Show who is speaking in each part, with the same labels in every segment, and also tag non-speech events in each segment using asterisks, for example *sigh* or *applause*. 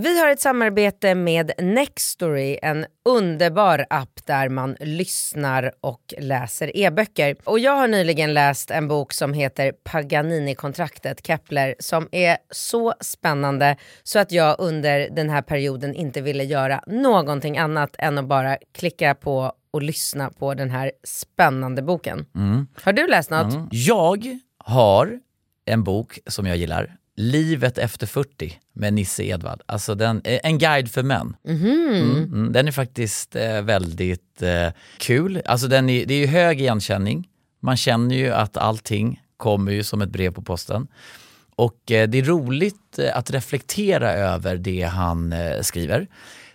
Speaker 1: Vi har ett samarbete med Nextory, en underbar app där man lyssnar och läser e-böcker. Och jag har nyligen läst en bok som heter Paganini-kontraktet, Kepler, som är så spännande så att jag under den här perioden inte ville göra någonting annat än att bara klicka på och lyssna på den här spännande boken. Har du läst något?
Speaker 2: Jag har en bok som jag gillar. Livet efter 40 med Nisse Edvard. Alltså den, eh, en guide för män. Mm, mm, den är faktiskt eh, väldigt eh, kul. Alltså den är, det är ju hög igenkänning. Man känner ju att allting kommer ju som ett brev på posten. Och eh, det är roligt eh, att reflektera över det han eh, skriver.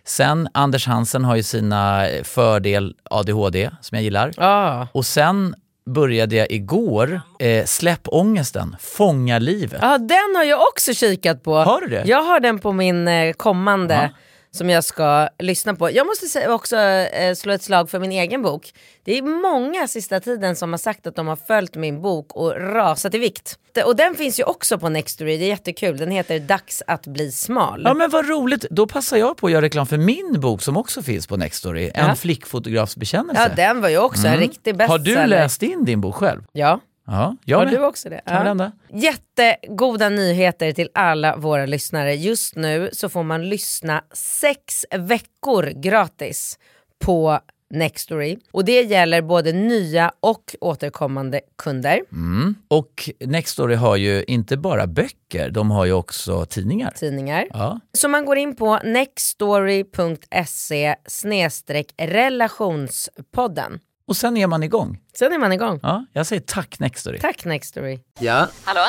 Speaker 2: Sen Anders Hansen har ju sina fördel ADHD som jag gillar.
Speaker 1: Ja.
Speaker 2: Och sen började jag igår, eh, Släpp ångesten, Fånga livet.
Speaker 1: Ja, den har jag också kikat på.
Speaker 2: Har du det?
Speaker 1: Jag har den på min eh, kommande
Speaker 2: Ja.
Speaker 1: Som jag ska lyssna på. Jag måste också eh, slå ett slag för min egen bok. Det är många sista tiden som har sagt att de har följt min bok och rasat i vikt. Och den finns ju också på Nextory, det är jättekul. Den heter Dags att bli smal.
Speaker 2: Ja men vad roligt, då passar jag på att göra reklam för min bok som också finns på Nextory, En
Speaker 1: Ja.
Speaker 2: flickfotografs bekännelse.
Speaker 1: Ja den var ju också en riktig
Speaker 2: Mm. Har du läst in din bok själv?
Speaker 1: Ja.
Speaker 2: Ja, jag
Speaker 1: Har
Speaker 2: med.
Speaker 1: du också det?
Speaker 2: Hända.
Speaker 1: Jättegoda nyheter till alla våra lyssnare. Just nu så får man lyssna sex veckor gratis på Nextory. Och det gäller både nya och återkommande kunder.
Speaker 2: Mm. Och Nextory har ju inte bara böcker, de har ju också tidningar.
Speaker 1: Tidningar.
Speaker 2: Ja.
Speaker 1: Så man går in på nextstory.se relationspodden.
Speaker 2: Och sen är man igång.
Speaker 1: Sen är man igång.
Speaker 2: Ja, jag säger tack Nextory.
Speaker 1: Tack Nextory.
Speaker 3: Ja,
Speaker 4: Hallå?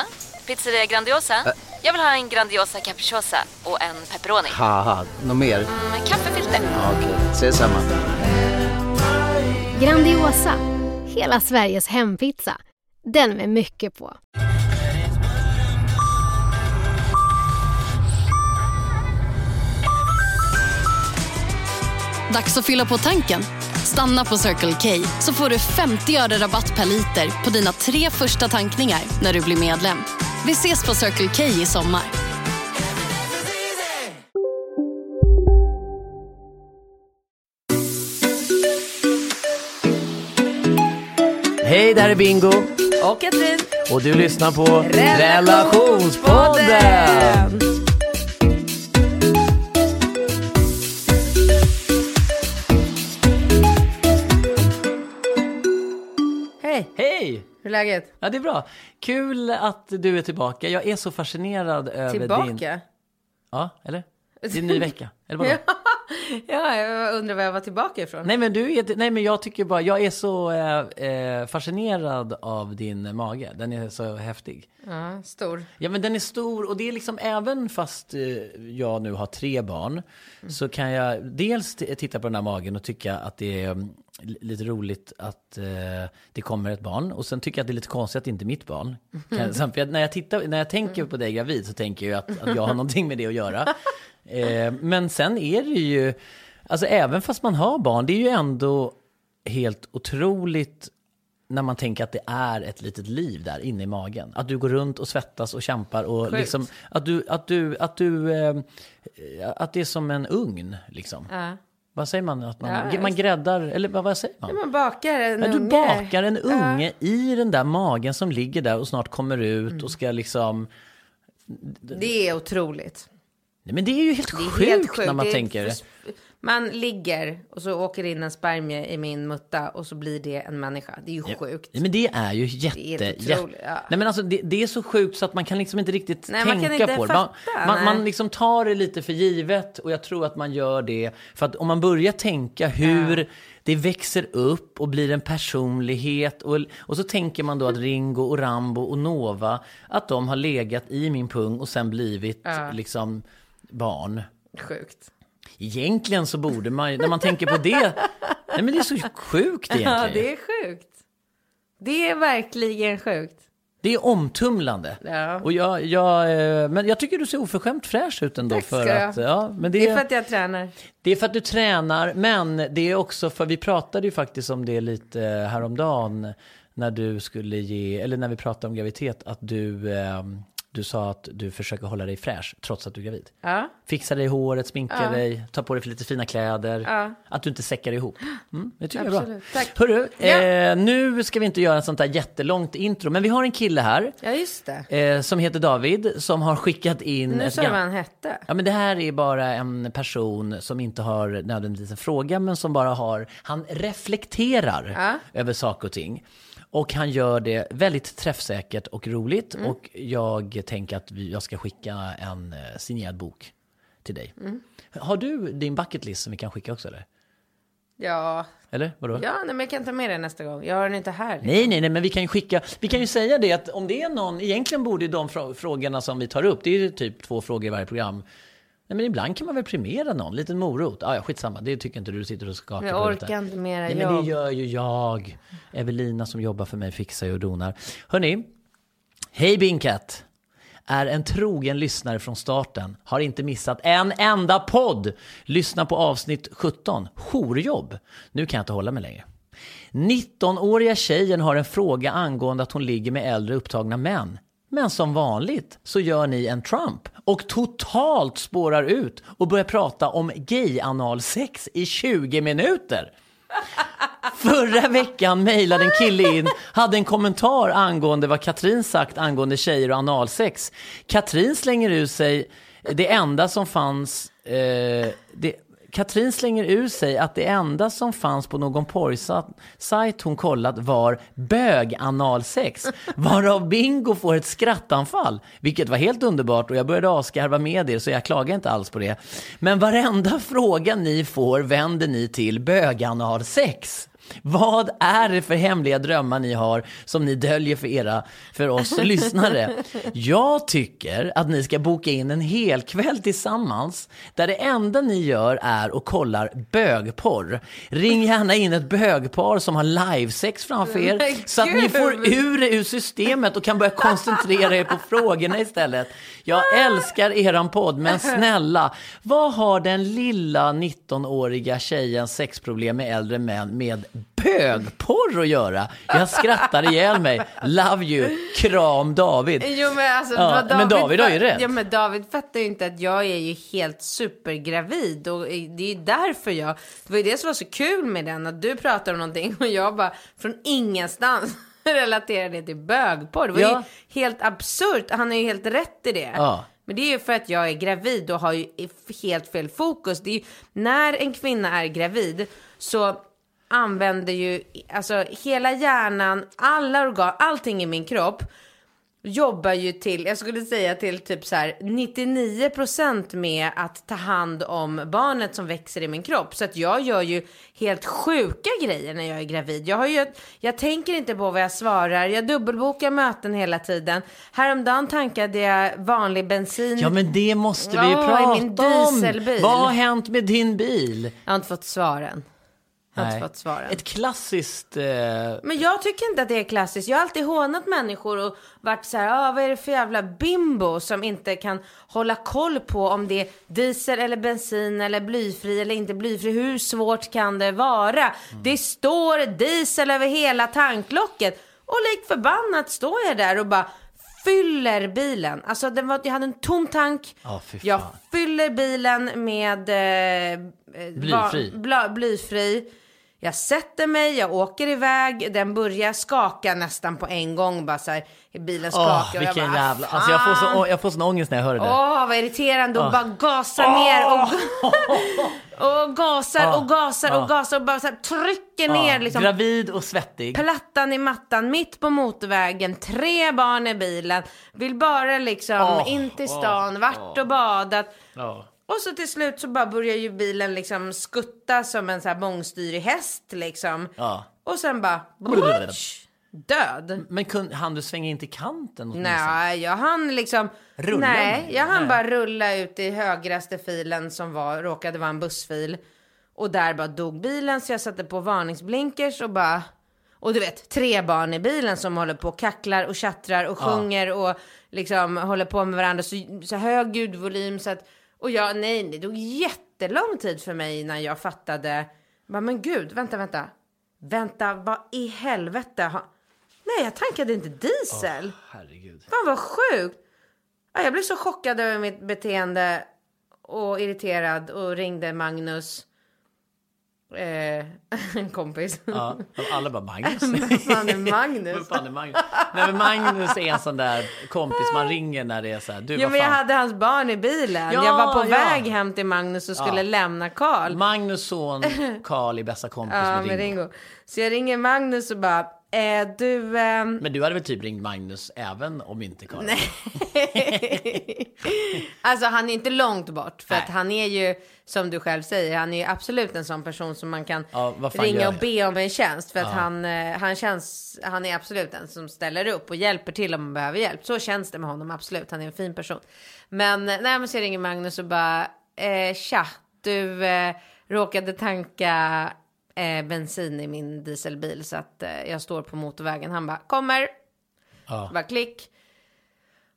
Speaker 4: Pizzeria Grandiosa? Jag vill ha en Grandiosa capriciosa och en pepperoni.
Speaker 3: haha, något mer?
Speaker 4: Med kaffefilter.
Speaker 3: Ja, Okej, ses samma.
Speaker 5: Grandiosa, hela Sveriges hempizza. Den med mycket på.
Speaker 6: Dags att fylla på tanken. Stanna på Circle K så får du 50 öre rabatt per liter på dina tre första tankningar när du blir medlem. Vi ses på Circle K i sommar.
Speaker 7: Hej, det här är Bingo
Speaker 1: Och Katrin.
Speaker 7: och du lyssnar på Relationspodden!
Speaker 1: Hej,
Speaker 2: Hej!
Speaker 1: hur är läget?
Speaker 2: Ja, det är bra. Kul att du är tillbaka. Jag är så fascinerad över
Speaker 1: Tillbaka?
Speaker 2: din... Ja, eller? Det är en ny vecka. Eller vadå? *laughs*
Speaker 1: Ja, jag undrar var jag var tillbaka ifrån.
Speaker 2: Nej men du är, nej men jag tycker bara, jag är så eh, eh, fascinerad av din mage. Den är så häftig.
Speaker 1: Ja, stor.
Speaker 2: Ja men den är stor och det är liksom även fast eh, jag nu har tre barn så kan jag dels titta på den här magen och tycka att det är mm, lite roligt att eh, det kommer ett barn och sen tycker jag att det är lite konstigt att det inte är mitt barn. Kan, sen, jag, när, jag tittar, när jag tänker på dig gravid så tänker jag att, att jag har någonting med det att göra. *laughs* Eh, men sen är det ju, alltså även fast man har barn, det är ju ändå helt otroligt när man tänker att det är ett litet liv där inne i magen. Att du går runt och svettas och kämpar och
Speaker 1: Sjukt.
Speaker 2: liksom att du, att du, att du, eh, att det är som en ugn liksom.
Speaker 1: Ja.
Speaker 2: Vad säger man? Att man,
Speaker 1: Ja,
Speaker 2: man gräddar, eller vad, vad säger man?
Speaker 1: Man bakar en
Speaker 2: Ja, du
Speaker 1: unge.
Speaker 2: bakar en unge i den där magen som ligger där och snart kommer ut
Speaker 1: Mm.
Speaker 2: och ska liksom...
Speaker 1: Det är otroligt.
Speaker 2: Nej men det är ju helt,
Speaker 1: Det är
Speaker 2: sjukt,
Speaker 1: helt sjukt.
Speaker 2: när man
Speaker 1: Det
Speaker 2: tänker
Speaker 1: för- Man ligger och så åker in en spermie i min mutta och så blir det en människa. Det är ju sjukt.
Speaker 2: Nej, men det är ju jätte...
Speaker 1: Det är
Speaker 2: jä-
Speaker 1: ja.
Speaker 2: Nej men alltså det, det är så sjukt så att man kan liksom inte riktigt
Speaker 1: Nej, man
Speaker 2: tänka
Speaker 1: kan inte
Speaker 2: på det. Man, man, man liksom tar det lite för givet och jag tror att man gör det för att om man börjar tänka hur det växer upp och blir en personlighet och, och så tänker man då att Ringo och Rambo och Nova att de har legat i min pung och sen blivit liksom barn.
Speaker 1: Sjukt.
Speaker 2: Egentligen så borde man ju- när man tänker på det, nej men det är så sjukt egentligen.
Speaker 1: Ja, det är sjukt. Det är verkligen sjukt.
Speaker 2: Det är omtumlande.
Speaker 1: Ja.
Speaker 2: Och jag, jag, eh, men jag tycker du ser oförskämt fräsch ut ändå.
Speaker 1: Tack
Speaker 2: för
Speaker 1: ska
Speaker 2: att,
Speaker 1: ha.
Speaker 2: ja, men det,
Speaker 1: Det är för att jag tränar.
Speaker 2: det är för att du tränar, men det är också för vi pratade ju faktiskt om det lite häromdagen när du skulle ge, eller när vi pratade om graviditet, att du eh, Du sa att du försöker hålla dig fräsch trots att du är gravid.
Speaker 1: Ja.
Speaker 2: Fixa dig i håret, sminka dig, ta på dig för lite fina kläder. Att du inte säckar ihop. Mm, det tycker jag är
Speaker 1: Absolut.
Speaker 2: bra.
Speaker 1: Tack.
Speaker 2: Hörru,
Speaker 1: Ja.
Speaker 2: eh, nu ska vi inte göra ett sånt där jättelångt intro, men vi har en kille här
Speaker 1: ja, just det.
Speaker 2: eh, som heter David som har skickat in...
Speaker 1: Nu sa du vad han hette.
Speaker 2: Ja, men det här är bara en person som inte har nödvändigtvis en fråga, men som bara har, han reflekterar
Speaker 1: Ja.
Speaker 2: över saker och ting. Och han gör det väldigt träffsäkert och roligt.
Speaker 1: Mm.
Speaker 2: Och jag tänker att vi, jag ska skicka en eh, signerad bok till dig.
Speaker 1: Mm.
Speaker 2: Har du din bucket list som vi kan skicka också eller?
Speaker 1: Ja,
Speaker 2: Eller vadå?
Speaker 1: ja nej, men jag kan ta med den nästa gång. Jag har den inte här.
Speaker 2: Nej, nej, nej, men vi kan ju skicka, vi kan ju säga det att om det är någon, egentligen borde ju de frå- frågorna som vi tar upp, det är ju typ två frågor i varje program. Nej, men ibland kan man väl premiera någon, liten morot. Ah, ja, skitsamma, det tycker inte du, du sitter och skakar
Speaker 1: Jag
Speaker 2: på huvudet
Speaker 1: orkar inte mera
Speaker 2: Nej, men det gör ju jag. Evelina som jobbar för mig fixar ju och donar. Hörni, hej Binkat! Är en trogen lyssnare från starten, har inte missat en enda podd. Lyssna på avsnitt 17, jourjobb. Nu kan jag inte hålla mig längre. 19-åriga tjejen har en fråga angående att hon ligger med äldre upptagna män. Men som vanligt så gör ni en Trump och totalt spårar ut och börjar prata om gay-analsex i 20 minuter. Förra veckan mejlade en kille in, hade en kommentar angående vad Katrin sagt angående tjejer och analsex. Katrin slänger ur sig det enda som fanns, eh, det, Katrin slänger ur sig att det enda som fanns på någon porrsajt hon kollat var böganalsex, *laughs* varav Bingo får ett skrattanfall, vilket var helt underbart och jag började avskarva med er så jag klagar inte alls på det. Men varenda *laughs* fråga ni får vänder ni till böganalsex. Vad är det för hemliga drömmar ni har som ni döljer för, era, för oss *laughs* lyssnare? Jag tycker att ni ska boka in en hel kväll tillsammans där det enda ni gör är att kollar bögporr. Ring gärna in ett bögpar som har livesex framför er
Speaker 1: Men
Speaker 2: så att ni får ur det ur systemet och kan börja koncentrera er på frågorna istället. Jag älskar eran podd, men snälla, vad har den lilla 19-åriga tjejens sexproblem med äldre män med bögporr att göra? Jag skrattar ihjäl mig. Love you. Kram David.
Speaker 1: Jo men alltså,
Speaker 2: Ja,
Speaker 1: vad
Speaker 2: men David har ju rätt.
Speaker 1: Ja men David fattar ju inte att jag är ju helt supergravid och det är ju därför jag, det var ju det som var så kul med den, att du pratar om någonting och jag bara från ingenstans *laughs* relaterar det till bögporr. Det var
Speaker 2: Ja.
Speaker 1: ju helt absurt, han har ju helt rätt i det.
Speaker 2: Ja.
Speaker 1: Men det är ju för att jag är gravid och har ju helt fel fokus. Det är ju, när en kvinna är gravid så använder ju, alltså hela hjärnan, alla organ, allting i min kropp jobbar ju till, jag skulle säga till typ så här 99% med att ta hand om barnet som växer i min kropp. Så att jag gör ju helt sjuka grejer när jag är gravid. Jag, har ju, jag tänker inte på vad jag svarar, jag dubbelbokar möten hela tiden. Häromdagen tankade jag vanlig bensin.
Speaker 2: Ja, men det måste vi ju
Speaker 1: Ja, i min
Speaker 2: prata om. Vad har hänt med din bil?
Speaker 1: Jag har inte fått svaren. Inte fått svaren.
Speaker 2: Ett klassiskt... Eh,
Speaker 1: Men jag tycker inte att det är klassiskt. Jag har alltid hånat människor och varit så här, ah, vad är det för jävla bimbo som inte kan hålla koll på om det är diesel eller bensin eller blyfri eller inte blyfri. Hur svårt kan det vara? Det står diesel över hela tanklocket och likt förbannat står jag där och bara fyller bilen. Alltså den var, jag hade en tom tank.
Speaker 2: Fan.
Speaker 1: jag fyller bilen med eh, eh,
Speaker 2: Blyfri.
Speaker 1: va- bla, blyfri. Jag sätter mig, jag åker iväg, den börjar skaka nästan på en gång. Bara så här, bilen skakar.
Speaker 2: Åh,
Speaker 1: och jag
Speaker 2: vilken
Speaker 1: bara,
Speaker 2: jävla... Alltså jag får, så, jag får sån ångest när jag hör det.
Speaker 1: Åh, vad irriterande och bara gasa ner och, *laughs* och gasar och gasar och gasar och bara så här trycker ner liksom
Speaker 2: Gravid och svettig.
Speaker 1: plattan i mattan mitt på motorvägen, tre barn i bilen, vill bara liksom in till stan, vart och badat.
Speaker 2: Ja.
Speaker 1: Och så till slut så bara börjar ju bilen liksom skutta som en så här bångstyrig häst liksom.
Speaker 2: Ja.
Speaker 1: Och sen bara brutsch, död.
Speaker 2: Men kun, hann du svänga in till kanten? åtminstone?
Speaker 1: Nej, jag hann liksom...
Speaker 2: Rulla
Speaker 1: nej, jag hann
Speaker 2: Nej.
Speaker 1: bara rulla ut i högraste filen som var, råkade vara en bussfil. Och där bara dog bilen så jag satte på varningsblinkers och bara... Och du vet, tre barn i bilen som håller på och kacklar och tjattrar och sjunger och liksom håller på med varandra. Så, så hög ljudvolym så att... Och jag, nej, det tog jättelång tid för mig innan jag fattade. Bara, men gud, vänta, vänta. Vänta, vad i helvete? Nej, jag tankade inte diesel.
Speaker 2: Herregud.
Speaker 1: Fan vad sjukt. Ja, jag blev så chockad över mitt beteende och irriterad och ringde Magnus. Eh, *laughs* en kompis.
Speaker 2: Ja, alla bara Magnus. *laughs*
Speaker 1: Vad fan är Magnus? *laughs*
Speaker 2: Fan är Magnus? Nej men Magnus är en sån där kompis man ringer när det är så här, du
Speaker 1: Ja, men jag hade hans barn i bilen.
Speaker 2: Ja,
Speaker 1: jag var på
Speaker 2: ja.
Speaker 1: väg hem till Magnus och skulle lämna Karl.
Speaker 2: Magnus son Karl är bästa kompis med
Speaker 1: med
Speaker 2: Ringo.
Speaker 1: Ringo. Så jag ringer Magnus och bara, eh, du... ehm,
Speaker 2: Men du hade väl typ ringt Magnus även om inte Karl? *laughs*
Speaker 1: alltså han är inte långt bort. För
Speaker 2: Nej.
Speaker 1: att han är ju, som du själv säger, han är ju absolut en sån person som man kan
Speaker 2: Ja,
Speaker 1: ringa och be om en tjänst. För att han, eh, han känns, han är absolut den som ställer upp och hjälper till om man behöver hjälp. Så känns det med honom, absolut. Han är en fin person. Men, eh, nej så jag ringer Magnus och bara, eh, tja, du eh, råkade tanka eh, bensin i min dieselbil så att eh, jag står på motorvägen. Han bara, kommer.
Speaker 2: Ja.
Speaker 1: Bara klick.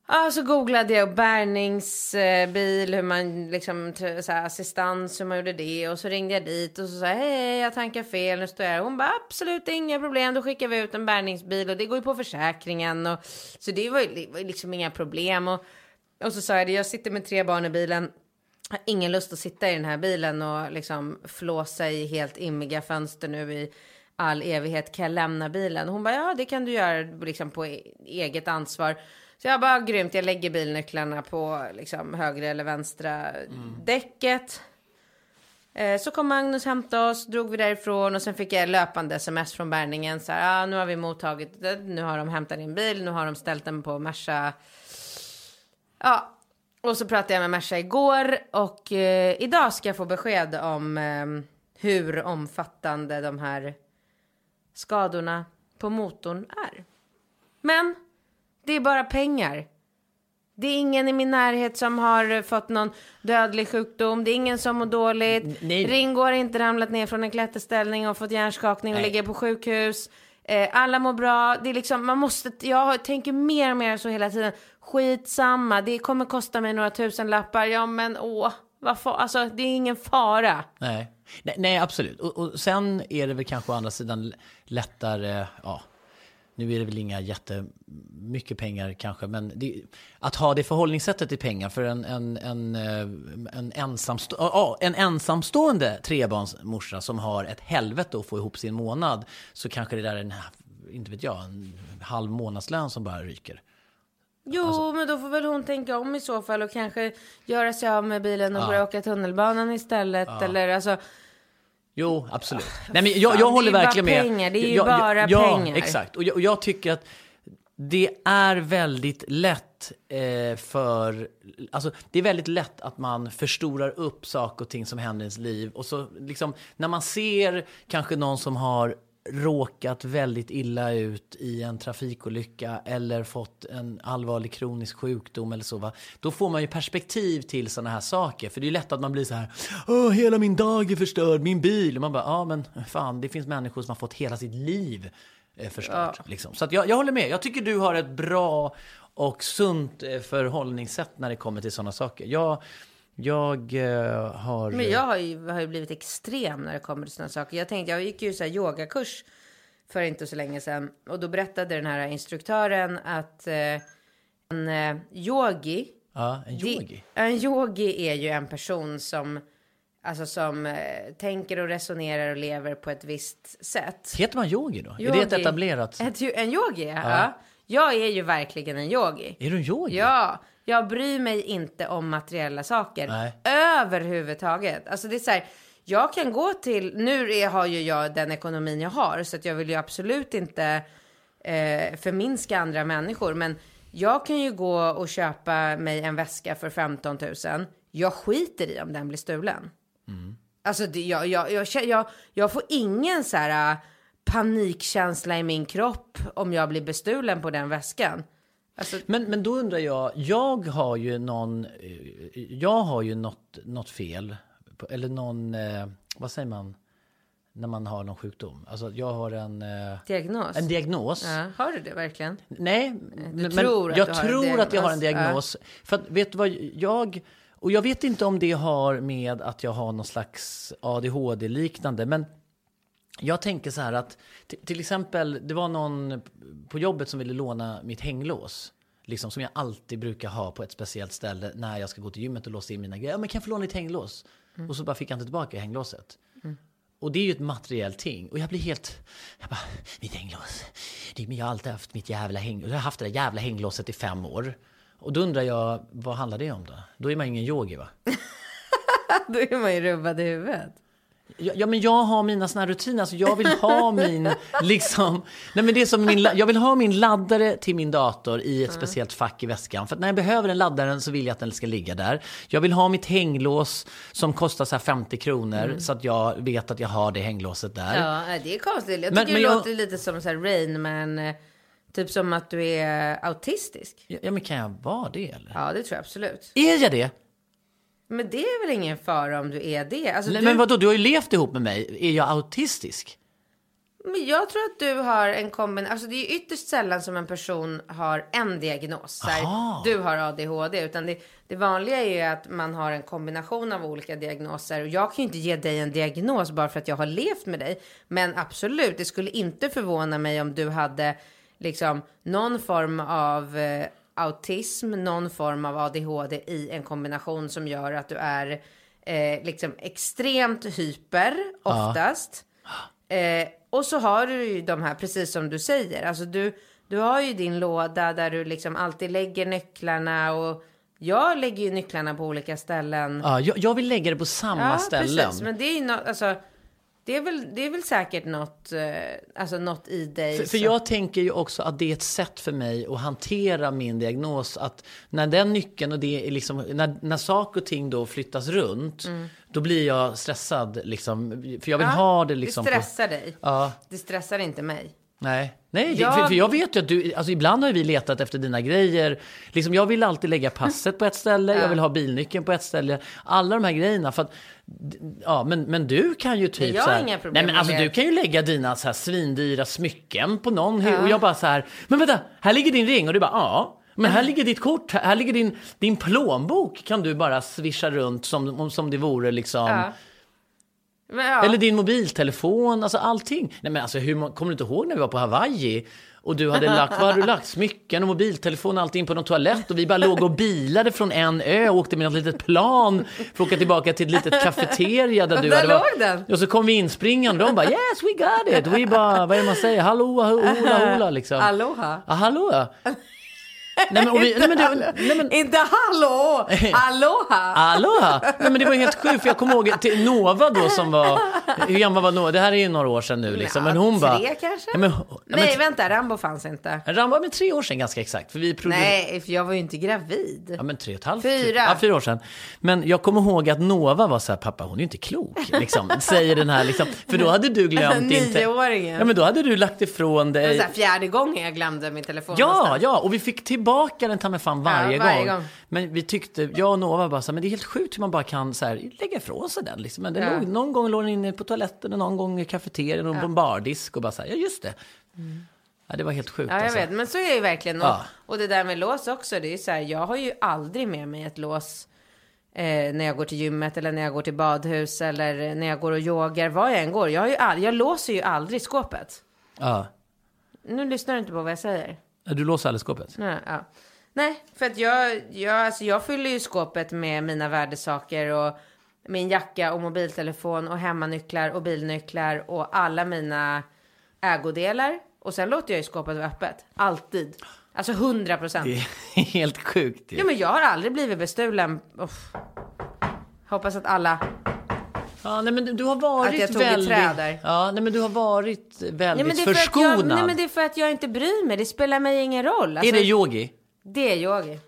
Speaker 1: Ja, så googlade jag bärgningsbil, hur man liksom, så här, assistans, hur man gjorde det. Och så ringde jag dit och så sa hej, jag tankar fel, nu står jag här. Hon bara, absolut inga problem, då skickar vi ut en bärgningsbil och det går ju på försäkringen. Och, så det var ju det var ju liksom inga problem. Och, och så sa jag det, jag sitter med tre barn i bilen. Har ingen lust att sitta i den här bilen och liksom flåsa i helt immiga fönster nu i all evighet. Kan jag lämna bilen? Hon bara, ja det kan du göra liksom på e- eget ansvar. Så jag bara, grymt, jag lägger bilnycklarna på liksom högra eller vänstra däcket. Eh, Så kom Magnus hämta oss, drog vi därifrån och sen fick jag löpande sms från bärgningen. Så här, ah, nu har vi mottagit det, nu har de hämtat din bil, nu har de ställt den på Merca. Ja, och så pratade jag med Merca igår och eh, idag ska jag få besked om eh, hur omfattande de här skadorna på motorn är. Men det är bara pengar. Det är ingen i min närhet som har fått någon dödlig sjukdom. Det är ingen som mår dåligt.
Speaker 2: nej.
Speaker 1: Ringo har inte ramlat ner från en klätterställning och fått hjärnskakning och ligger på sjukhus. Eh, alla mår bra. Det är liksom, man måste, jag tänker mer och mer så hela tiden. Skitsamma, det kommer kosta mig några tusen lappar. Ja men åh, varför? alltså det är ingen fara.
Speaker 2: Nej. nej, nej absolut. Och, och sen är det väl kanske å andra sidan lättare, ja, nu är det väl inga jättemycket pengar kanske, men det, att ha det förhållningssättet till pengar för en, en, en, eh, en, ensamstå, ja, en ensamstående trebarnsmorsa som har ett helvete att få ihop sin månad, så kanske det där är en, inte vet jag, en halv månadslön som bara ryker.
Speaker 1: Jo,
Speaker 2: Alltså-
Speaker 1: men då får väl hon tänka om i så fall och kanske göra sig av med bilen och
Speaker 2: Ja.
Speaker 1: börja åka tunnelbanan istället. Eller alltså,
Speaker 2: Jo, absolut. *laughs* Nej, men jag, jag håller verkligen med.
Speaker 1: pengar, det är ju
Speaker 2: jag, jag-
Speaker 1: bara
Speaker 2: ja,
Speaker 1: pengar.
Speaker 2: Exakt, och jag, och jag tycker att det är väldigt lätt eh, för... Alltså, det är väldigt lätt att man förstorar upp saker och ting som händer i ens liv. Och så liksom, när man ser kanske någon som har råkat väldigt illa ut i en trafikolycka eller fått en allvarlig kronisk sjukdom eller så, va? då får man ju perspektiv till sådana här saker. För det är lätt att man blir så här, Åh, hela min dag är förstörd, min bil. Och man bara, ja men fan, det finns människor som har fått hela sitt liv eh, förstört. Liksom. Så jag, jag håller med, jag tycker du har ett bra och sunt eh, förhållningssätt när det kommer till sådana saker. Jag, jag eh, har...
Speaker 1: men jag har ju, har ju blivit extrem när det kommer till sådana saker. Jag tänkte, jag gick ju så här yogakurs för inte så länge sedan. Och då berättade den här instruktören att eh, en eh, yogi,
Speaker 2: Ja, en
Speaker 1: det-
Speaker 2: yogi.
Speaker 1: en yogi är ju en person som Alltså som eh, tänker och resonerar och lever på ett visst sätt.
Speaker 2: Heter man yogi då? Är det
Speaker 1: Yogi.
Speaker 2: ett etablerat...
Speaker 1: Ett, en yogi, ja. ja. Jag är ju verkligen en yogi.
Speaker 2: Är du en yogi?
Speaker 1: Ja, jag bryr mig inte om materiella saker.
Speaker 2: Nej.
Speaker 1: Överhuvudtaget. Alltså det är så här, jag kan gå till, nu är, har ju jag den ekonomin jag har, så att jag vill ju absolut inte eh, förminska andra människor. Men jag kan ju gå och köpa mig en väska för 15 000. Jag skiter i om den blir stulen. Alltså det, jag, jag, jag, jag, jag får ingen så här äh, panikkänsla i min kropp om jag blir bestulen på den väskan. Alltså,
Speaker 2: Men, men då undrar jag, jag har ju någon, eh, jag har ju något, något fel, eller någon, eh, vad säger man, när man har någon sjukdom? Alltså jag har en, eh,
Speaker 1: diagnos.
Speaker 2: en diagnos.
Speaker 1: Ja, har du det verkligen?
Speaker 2: Nej, men
Speaker 1: tror att
Speaker 2: jag
Speaker 1: du
Speaker 2: tror att jag har en
Speaker 1: diagnos,
Speaker 2: diagnos. För att, vet du vad, jag, och jag vet inte om det har med att jag har någon slags ADHD-liknande, men jag tänker så här att, till, exempel, det var någon på jobbet som ville låna mitt hänglås. liksom, som jag alltid brukar ha på ett speciellt ställe när jag ska gå till gymmet och låsa in mina grejer. Ja, men kan jag få låna ditt hänglås? Och så bara fick jag inte tillbaka hänglåset. Och det är ju ett materiellt ting. Och jag blir helt... Jag bara, mitt hänglås. Det, men jag har alltid haft mitt jävla hänglås. Jag har haft det där jävla hänglåset i fem år. Och då undrar jag, vad handlar det om då? Då är man ingen yogi va? *laughs*
Speaker 1: Då är man ju rubbad i huvudet.
Speaker 2: Ja, men jag har mina såna här rutiner. Alltså jag vill ha *laughs* min, liksom, nej men det är som min, jag vill ha min laddare till min dator i ett speciellt fack i väskan. För att när jag behöver den laddaren så vill jag att den ska ligga där. Jag vill ha mitt hänglås som kostar så här 50 kronor så att jag vet att jag har det hänglåset där.
Speaker 1: Ja, det är konstigt. Jag
Speaker 2: Men-
Speaker 1: tycker
Speaker 2: men
Speaker 1: det
Speaker 2: jag-
Speaker 1: låter lite som så här Rain Man. eh, Typ som att du är autistisk.
Speaker 2: Ja, ja, men kan jag vara det eller?
Speaker 1: Ja, det tror jag absolut.
Speaker 2: Är jag det?
Speaker 1: Men det är väl ingen fara om du är det? Alltså,
Speaker 2: Nej,
Speaker 1: du,
Speaker 2: Men vadå, du har ju levt ihop med mig. Är jag autistisk?
Speaker 1: Men jag tror att du har en kombination. Alltså det är ytterst sällan som en person har en diagnos. Här, du har ADHD. Utan det, det vanliga är ju att man har en kombination av olika diagnoser. Och jag kan ju inte ge dig en diagnos bara för att jag har levt med dig. Men absolut, det skulle inte förvåna mig om du hade liksom någon form av eh, autism, någon form av ADHD i en kombination som gör att du är eh, liksom extremt hyper oftast. Eh, och så har du ju de här, precis som du säger. Alltså du, du har ju din låda där du liksom alltid lägger nycklarna. Och jag lägger ju nycklarna på olika ställen.
Speaker 2: Ja, jag, jag vill lägga det på samma ställen.
Speaker 1: precis. Men det är ju något, alltså. Det är, väl, det är väl säkert något, eh, alltså något i dig.
Speaker 2: För, för jag tänker ju också att det är ett sätt för mig att hantera min diagnos. Att när den nyckeln och det är liksom, när, när saker och ting då flyttas runt, då blir jag stressad liksom. För jag vill
Speaker 1: Mm. Ja,
Speaker 2: ha det liksom.
Speaker 1: Det
Speaker 2: på-
Speaker 1: stressar dig.
Speaker 2: Ja,
Speaker 1: Det stressar inte mig.
Speaker 2: nej. Nej, det-
Speaker 1: Jag-
Speaker 2: för, för jag vet ju att du, alltså ibland har vi letat efter dina grejer. Liksom jag vill alltid lägga passet på ett ställe, jag vill ha bilnyckeln på ett ställe. Alla de här grejerna. För att, ja, men, men du kan ju typ
Speaker 1: jag
Speaker 2: så här,
Speaker 1: inga problem
Speaker 2: Nej men alltså du kan ju lägga dina så här svindyra smycken på någon hy- och jag bara så här, men vänta, här ligger din ring och du bara ja. Men här ligger ditt kort, här här ligger din, din plånbok kan du bara swisha runt som, som det vore liksom.
Speaker 1: Ja. Ja.
Speaker 2: Eller din mobiltelefon, alltså allting. Nej men alltså hur, kommer du inte ihåg när vi var på Hawaii? Och du hade lagt, vad hade du lagt? Smycken och mobiltelefon och allting på någon toalett. Och vi bara låg och bilade från en ö och åkte med något litet plan för att åka tillbaka till ett litet kafeteria där du
Speaker 1: Där
Speaker 2: hade varit.
Speaker 1: låg den.
Speaker 2: Och så kom vi inspringande och de bara yes we got it. Och vi bara, vad är det man säger? Hallå, hola, hola liksom.
Speaker 1: Aloha.
Speaker 2: Ja, hallå. Nej men, vi, nej, men, du, nej, men
Speaker 1: Inte hallå! *laughs* Aloha!
Speaker 2: Aloha! Nej men det var helt sjukt för jag kommer ihåg till Nova då som var, hur gammal var Nova? Det här är ju några år sedan nu liksom. Men hon bara...
Speaker 1: Tre kanske?
Speaker 2: Ja, men, ja, men,
Speaker 1: Nej, vänta. Rambo fanns inte.
Speaker 2: Rambo med tre år sedan ganska exakt. För vi.
Speaker 1: Nej, för jag var ju inte gravid.
Speaker 2: Ja men tre och ett halvt.
Speaker 1: Fyra.
Speaker 2: Ja, fyra år sedan. Men jag kommer ihåg att Nova var så här, pappa hon är ju inte klok. Liksom, *laughs* säger den här liksom. För då hade du glömt *laughs* din...
Speaker 1: Nioåringen.
Speaker 2: Ja men då hade du lagt ifrån
Speaker 1: Det var
Speaker 2: dig...
Speaker 1: så här fjärde gången jag glömde min telefon.
Speaker 2: Ja, ja, och vi fick tillbaka den ta mig fan varje,
Speaker 1: Ja, varje
Speaker 2: gång.
Speaker 1: gång.
Speaker 2: Men vi tyckte, jag och Nova bara så här, men det är helt sjukt hur man bara kan så här, lägga ifrån sig den. Liksom. Men den
Speaker 1: Ja.
Speaker 2: låg, någon gång låg den inne på toaletten och någon gång i kafeterian och på en bardisk och bara så här, ja just det. Ja, det var helt sjukt
Speaker 1: Ja, jag
Speaker 2: alltså.
Speaker 1: vet. Men så är det ju verkligen. Och,
Speaker 2: Ja.
Speaker 1: och det där med lås också. Det är ju så här, jag har ju aldrig med mig ett lås eh, när jag går till gymmet eller när jag går till badhus eller när jag går och yogar. Var jag än går. Jag, har ju all, jag låser ju aldrig skåpet.
Speaker 2: Ja.
Speaker 1: Nu lyssnar du inte på vad jag säger.
Speaker 2: Du låser aldrig skåpet?
Speaker 1: Nej, ja. Nej för att jag, jag, alltså jag fyller ju skåpet med mina värdesaker och min jacka och mobiltelefon och hemmanycklar och bilnycklar och alla mina ägodelar. Och sen låter jag ju skåpet vara öppet. Alltid. Alltså 100 procent.
Speaker 2: Det är *laughs* helt sjukt ju.
Speaker 1: Ja, men jag har aldrig blivit bestulen. Uff. Hoppas att alla...
Speaker 2: Ja, nej, men du, du har varit
Speaker 1: Att jag tog
Speaker 2: väldigt...
Speaker 1: träd där.
Speaker 2: Ja, nej, men du har varit väldigt
Speaker 1: men det är för att
Speaker 2: förskonad.
Speaker 1: jag, nej, men det är för att jag inte bryr mig. Det spelar mig ingen roll. Alltså,
Speaker 2: Är det yogi?
Speaker 1: Det är yogi.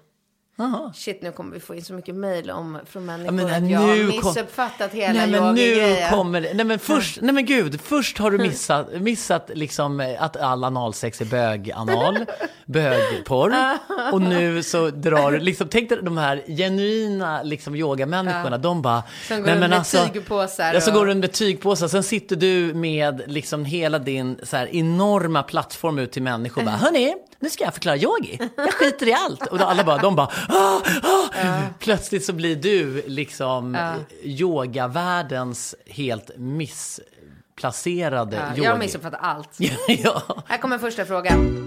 Speaker 2: Jaha.
Speaker 1: Shit, nu kommer vi få in så mycket mejl om från människor
Speaker 2: men
Speaker 1: att jag har
Speaker 2: kom-
Speaker 1: missuppfattat hela
Speaker 2: Nej men nu kommer det. Nej men först, nej men gud, först har du *laughs* missat, missat liksom eh, att all analsex är böganal, *laughs* bögporr. *laughs* Och nu så drar du, liksom, tänk dig de här genuina liksom yogamänniskorna, de bara...
Speaker 1: Som går runt med tygpåsar
Speaker 2: Ja, så
Speaker 1: och-
Speaker 2: går runt med tygpåsar. Sen sitter du med liksom hela din så här, enorma plattform ut till människor och bara, hörni, nu ska jag förklara yogi. Jag skiter i allt. Och då alla bara, de bara, ah, ah. Plötsligt så blir du liksom
Speaker 1: Ja.
Speaker 2: yogavärldens helt missplacerade
Speaker 1: Ja,
Speaker 2: yogi.
Speaker 1: jag har missuppfattat allt. *laughs*
Speaker 2: ja.
Speaker 1: Här kommer första frågan.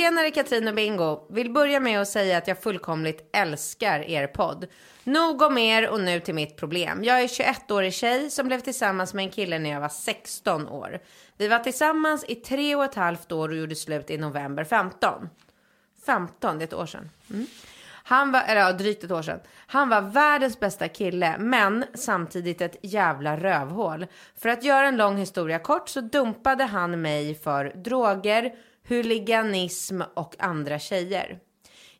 Speaker 1: Tjenare Katrin och Bingo. Vill börja med att säga att jag fullkomligt älskar er podd. Nog om er och nu till mitt problem. Jag är 21-årig tjej som blev tillsammans med en kille när jag var 16 år. Vi var tillsammans i tre och ett halvt år och gjorde slut i november 15. 15, det är ett år sedan. Mm. Han var, eller ja, drygt ett år sedan. Han var världens bästa kille, men samtidigt ett jävla rövhål. För att göra en lång historia kort så dumpade han mig för droger, huliganism och andra tjejer.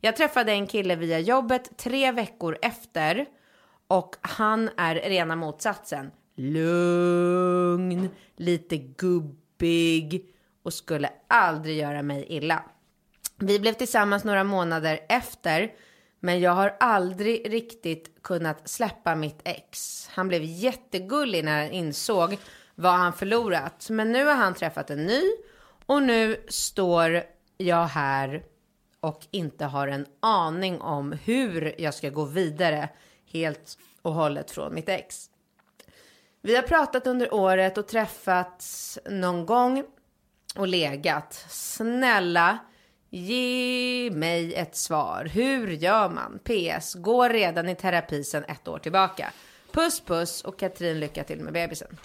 Speaker 1: Jag träffade en kille via jobbet tre veckor efter och han är rena motsatsen. Lugn, lite gubbig och skulle aldrig göra mig illa. Vi blev tillsammans några månader efter, men jag har aldrig riktigt kunnat släppa mitt ex. Han blev jättegullig när han insåg vad han förlorat, men nu har han träffat en ny och nu står jag här och inte har en aning om hur jag ska gå vidare helt och hållet från mitt ex. Vi har pratat under året och träffats någon gång och legat. Snälla, ge mig ett svar. Hur gör man? PS. Går redan i terapi sedan ett år tillbaka. Puss puss och Katrin lycka till med bebisen.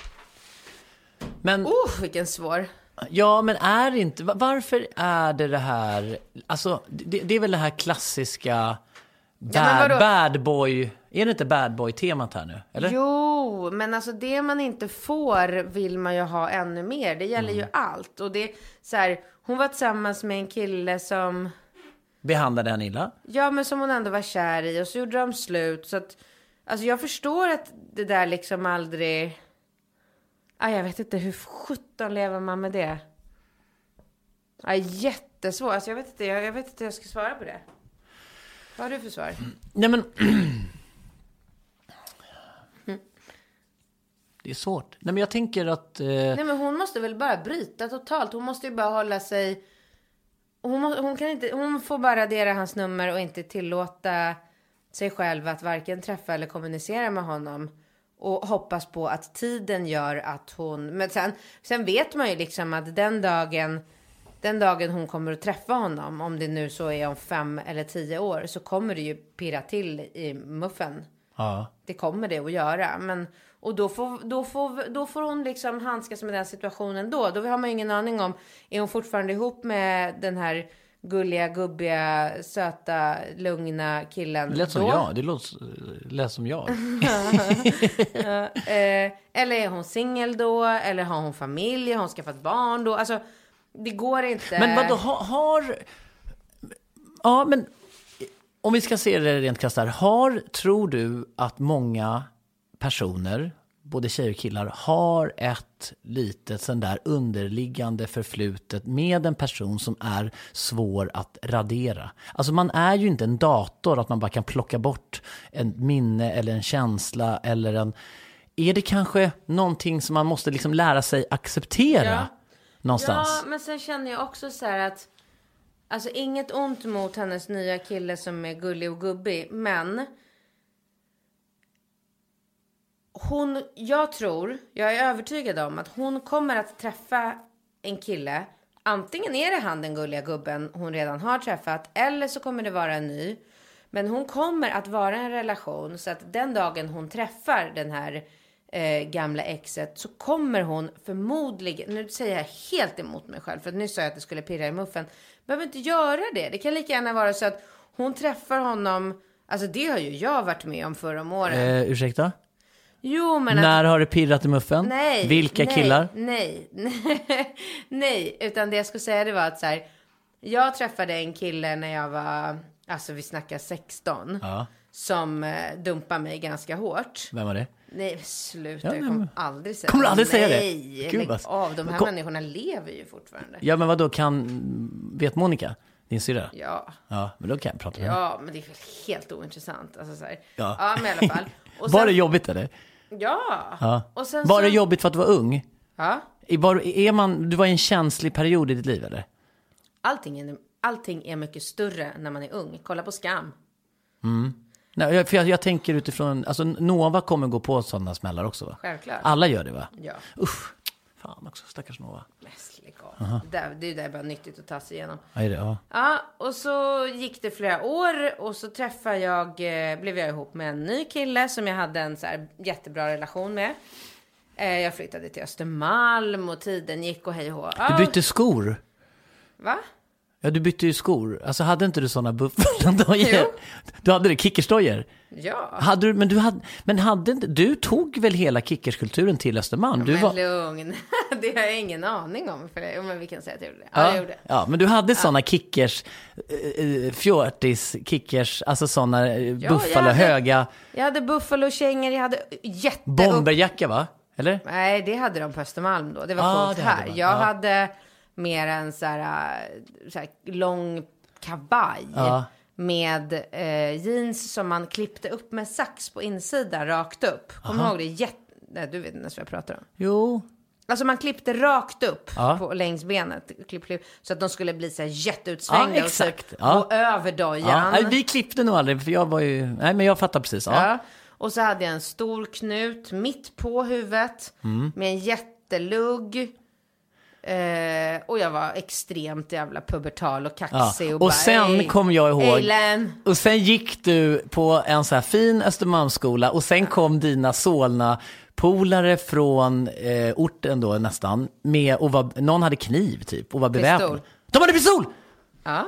Speaker 2: Men,
Speaker 1: Oh, vilken svår.
Speaker 2: Ja, men är inte, va- varför är det det här, alltså det, det är väl det här klassiska
Speaker 1: Ja,
Speaker 2: bad,
Speaker 1: vadå?
Speaker 2: bad boy, är det inte bad boy-temat här nu? Eller?
Speaker 1: Jo, men alltså det man inte får vill man ju ha ännu mer. Det gäller
Speaker 2: Mm.
Speaker 1: ju allt. Och det så här, hon var tillsammans med en kille som,
Speaker 2: Behandlade henne illa?
Speaker 1: ja men som hon ändå var kär i och så gjorde de slut. Så att, alltså jag förstår att det där liksom aldrig, ah, jag vet inte hur sjutton lever man med det? Ah, jättesvårt, alltså jag vet inte, jag, jag vet inte hur jag ska svara på det. Vad har du för svar?
Speaker 2: Nej men... Det är svårt. Nej men jag tänker att... Eh,
Speaker 1: Nej men hon måste väl bara bryta totalt. Hon måste ju bara hålla sig... Hon, må, hon, kan inte, hon får bara radera hans nummer och inte tillåta sig själv att varken träffa eller kommunicera med honom. Och hoppas på att tiden gör att hon... Men sen, sen vet man ju liksom att den dagen, den dagen hon kommer att träffa honom, om det nu så är om fem eller tio år, så kommer det ju pirra till i muffen.
Speaker 2: ja.
Speaker 1: Det kommer det att göra. Men, och då får, då, får, då får hon liksom handskas med den situationen då. Då har man ju ingen aning om, är hon fortfarande ihop med den här gulliga, gubbiga, söta, lugna killen
Speaker 2: Det lät som
Speaker 1: då?
Speaker 2: jag. Det låt, lät som jag. *laughs*
Speaker 1: Eh, eller är hon singel då? Eller har hon familj? Har hon skaffat barn då? Alltså, det går inte.
Speaker 2: Men vad då har, har... Ja, men om vi ska se det rent krasst här. Har, tror du att många personer, både tjejer och killar, har ett litet sån där underliggande förflutet med en person som är svår att radera? Alltså man är ju inte en dator att man bara kan plocka bort en minne eller en känsla eller en... Är det kanske någonting som man måste liksom lära sig acceptera?
Speaker 1: Ja.
Speaker 2: Någonstans?
Speaker 1: Ja, men sen känner jag också så här att... Alltså inget ont mot hennes nya kille som är gullig och gubbig, men... Hon, jag tror, jag är övertygad om att hon kommer att träffa en kille. Antingen är det han den gulliga gubben hon redan har träffat, eller så kommer det vara en ny. Men hon kommer att vara i en relation så att den dagen hon träffar den här eh, gamla exet så kommer hon förmodligen, nu säger jag helt emot mig själv för att nu sa jag att det skulle pirra i muffen. Behöver inte göra det. Det kan lika gärna vara så att hon träffar honom, alltså det har ju jag varit med om förra om åren.
Speaker 2: Eh, ursäkta?
Speaker 1: Jo men att
Speaker 2: När har det pirrat i muffen?
Speaker 1: Nej.
Speaker 2: Vilka
Speaker 1: nej,
Speaker 2: killar?
Speaker 1: Nej. *laughs* nej. Utan det jag skulle säga det var att så här. Jag träffade en kille när jag var, alltså vi snackar 16.
Speaker 2: Ja.
Speaker 1: Som eh, dumpade mig ganska hårt.
Speaker 2: Vem var det?
Speaker 1: Nej sluta,
Speaker 2: Ja,
Speaker 1: jag
Speaker 2: nej,
Speaker 1: kommer
Speaker 2: men-
Speaker 1: aldrig säga
Speaker 2: Kommer du aldrig säga det?
Speaker 1: Nej,
Speaker 2: Gud,
Speaker 1: lägg av. De här
Speaker 2: Kom-
Speaker 1: människorna lever ju fortfarande.
Speaker 2: Ja, men vad då kan... Vet Monica? Din syrra?
Speaker 1: Ja.
Speaker 2: Ja, men då kan jag prata med henne.
Speaker 1: Ja, men det är helt ointressant. Alltså, så här.
Speaker 2: Ja.
Speaker 1: ja, men i alla fall. *laughs* Och
Speaker 2: Var
Speaker 1: sen-
Speaker 2: det jobbigt eller?
Speaker 1: Ja.
Speaker 2: Ja.
Speaker 1: Och sen
Speaker 2: Var
Speaker 1: så...
Speaker 2: det jobbigt för att du var ung?
Speaker 1: Ja.
Speaker 2: Var, är man, du var i en känslig period i ditt liv eller?
Speaker 1: Allting är, allting är mycket större när man är ung. Kolla på Skam.
Speaker 2: Nej, jag- för jag, jag tänker utifrån, alltså Nova kommer gå på sådana smällar också va?
Speaker 1: Självklart.
Speaker 2: Alla gör det va?
Speaker 1: Ja.
Speaker 2: Usch, Fan också, stackars Nova.
Speaker 1: Mest lägg av. Där, det är ju bara nyttigt att ta sig igenom.
Speaker 2: Är det? Ja.
Speaker 1: Ja, och så gick det flera år och så träffade jag, eh, blev jag ihop med en ny kille som jag hade en så här jättebra relation med. Eh, jag flyttade till Östermalm och tiden gick och hej och hå.
Speaker 2: Du bytte skor.
Speaker 1: Va?
Speaker 2: Ja, du bytte ju skor. Alltså hade inte du sådana buffeldojor? *laughs*
Speaker 1: Jo.
Speaker 2: Du hade det, kickersdojor?
Speaker 1: Ja.
Speaker 2: Hade du, men du hade, men hade inte, du tog väl hela kickerskulturen till Östermalm? Du
Speaker 1: men
Speaker 2: var,
Speaker 1: lugn. *laughs* det har jag ingen aning om. För det. Men vi kan säga att jag gjorde det. Ja, jag
Speaker 2: ja,
Speaker 1: gjorde det.
Speaker 2: ja, men du hade sådana kickers, eh, fjortis, kickers, alltså sådana eh,
Speaker 1: jag
Speaker 2: buffalo,
Speaker 1: hade-
Speaker 2: höga,
Speaker 1: Jag hade buffalokängor, jag hade jätte...
Speaker 2: bomberjacka va? Eller?
Speaker 1: Nej, det hade de på Östermalm då. Det var
Speaker 2: Ah,
Speaker 1: coolt
Speaker 2: det hade
Speaker 1: här.
Speaker 2: man.
Speaker 1: Jag
Speaker 2: Ja.
Speaker 1: hade mer en så här, äh, så här lång kavaj.
Speaker 2: Ja.
Speaker 1: Med eh, jeans som man klippte upp med sax på insidan rakt upp. Kommer du ihåg det? Jätte... Nej, du vet inte ens vad jag pratar om.
Speaker 2: Jo.
Speaker 1: Alltså man klippte rakt upp
Speaker 2: Ja.
Speaker 1: på, längs benet. Klipp, klipp, så att de skulle bli så här jätteutsvängda.
Speaker 2: Ja, exakt.
Speaker 1: Och typ
Speaker 2: Ja.
Speaker 1: gå över dojan.
Speaker 2: Ja, nej, vi klippte nog aldrig, för jag var ju, nej men jag fattar precis. Ja.
Speaker 1: Ja. Och så hade jag en stor knut mitt på huvudet
Speaker 2: Mm.
Speaker 1: med en jättelugg. Eh, och jag var extremt jävla pubertal och kaxig.
Speaker 2: Ja.
Speaker 1: Och,
Speaker 2: Och
Speaker 1: bara,
Speaker 2: sen
Speaker 1: "Ey,
Speaker 2: kom jag ihåg-
Speaker 1: Ellen.
Speaker 2: Och sen gick du på en så här fin Östermalmsskola och sen kom dina Solna polare från eh, orten då nästan med och var, någon hade kniv typ och var beväpnad. De hade pistol!
Speaker 1: Ja.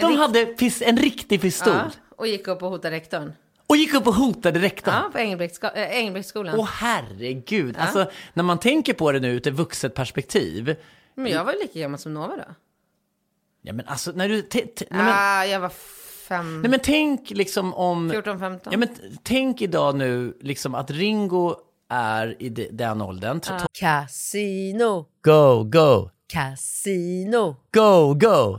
Speaker 2: De
Speaker 1: rikt-
Speaker 2: hade pis, en riktig pistol.
Speaker 1: ja. Och gick upp och hotade rektorn.
Speaker 2: Och gick upp och hotade rektorn.
Speaker 1: Ja, på äh, Engelbrektsskolan.
Speaker 2: Åh herregud, alltså när man tänker på det nu ur ett vuxet perspektiv.
Speaker 1: Men jag var ju lika gammal som Nova då.
Speaker 2: Ja men alltså när du, nej, men,
Speaker 1: ah, jag var fem,
Speaker 2: nej men tänk liksom om.
Speaker 1: 14, 15.
Speaker 2: Ja men tänk idag nu liksom att Ringo är i de, den åldern. T-
Speaker 1: Casino,
Speaker 2: Go, go,
Speaker 1: casino,
Speaker 2: go, go,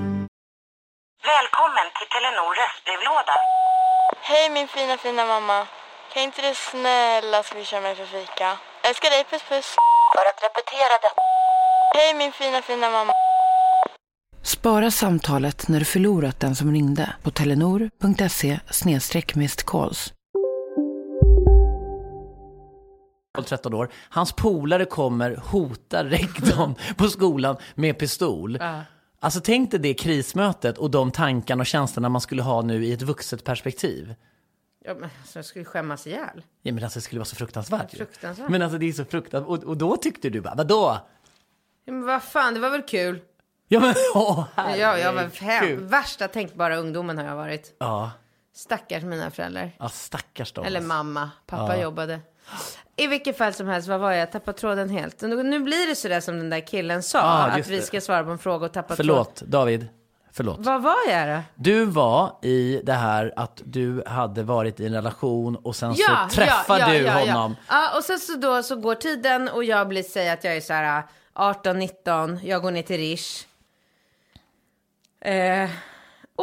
Speaker 8: Välkommen till Telenor röstbrevlåda.
Speaker 9: Hej min fina fina mamma. Kan inte du snälla swisha mig för fika? Älskar dig, puss puss.
Speaker 8: För att repetera detta.
Speaker 9: Hej min fina fina mamma.
Speaker 10: Spara samtalet när du förlorat den som ringde på telenor.se calls.
Speaker 2: 13 år. Hans polare kommer hota rektorn på skolan med pistol. Alltså tänk dig det krismötet och de tankarna och känslorna man skulle ha nu i ett vuxet perspektiv.
Speaker 1: ja, men alltså, jag skulle skämmas ihjäl.
Speaker 2: Ja men alltså det skulle vara så fruktansvärt ju.
Speaker 1: Fruktansvärt.
Speaker 2: Men alltså det är så fruktansvärt. Och, och då tyckte du bara, vadå?
Speaker 1: Ja, Men vad fan, det var väl kul?
Speaker 2: Ja men *laughs* åh
Speaker 1: Ja, jag var hem. Värsta tänkbara ungdomen har jag varit.
Speaker 2: Ja,
Speaker 1: Stackars mina föräldrar.
Speaker 2: ja stackars dem.
Speaker 1: Eller mamma. Pappa jobbade. I vilket fall som helst, vad var jag? Tappade tråden helt. Nu blir det sådär som den där killen sa.
Speaker 2: Ja,
Speaker 1: att vi ska svara på en fråga och tappa tråden.
Speaker 2: Förlåt David, förlåt.
Speaker 1: Vad var jag då?
Speaker 2: Du var i det här att du hade varit i en relation och sen
Speaker 1: Ja,
Speaker 2: så träffar
Speaker 1: ja, ja,
Speaker 2: du honom.
Speaker 1: Ja, och sen så då så går tiden och jag blir säga att jag är så här 18, 19, jag går ner till Rish. Eh,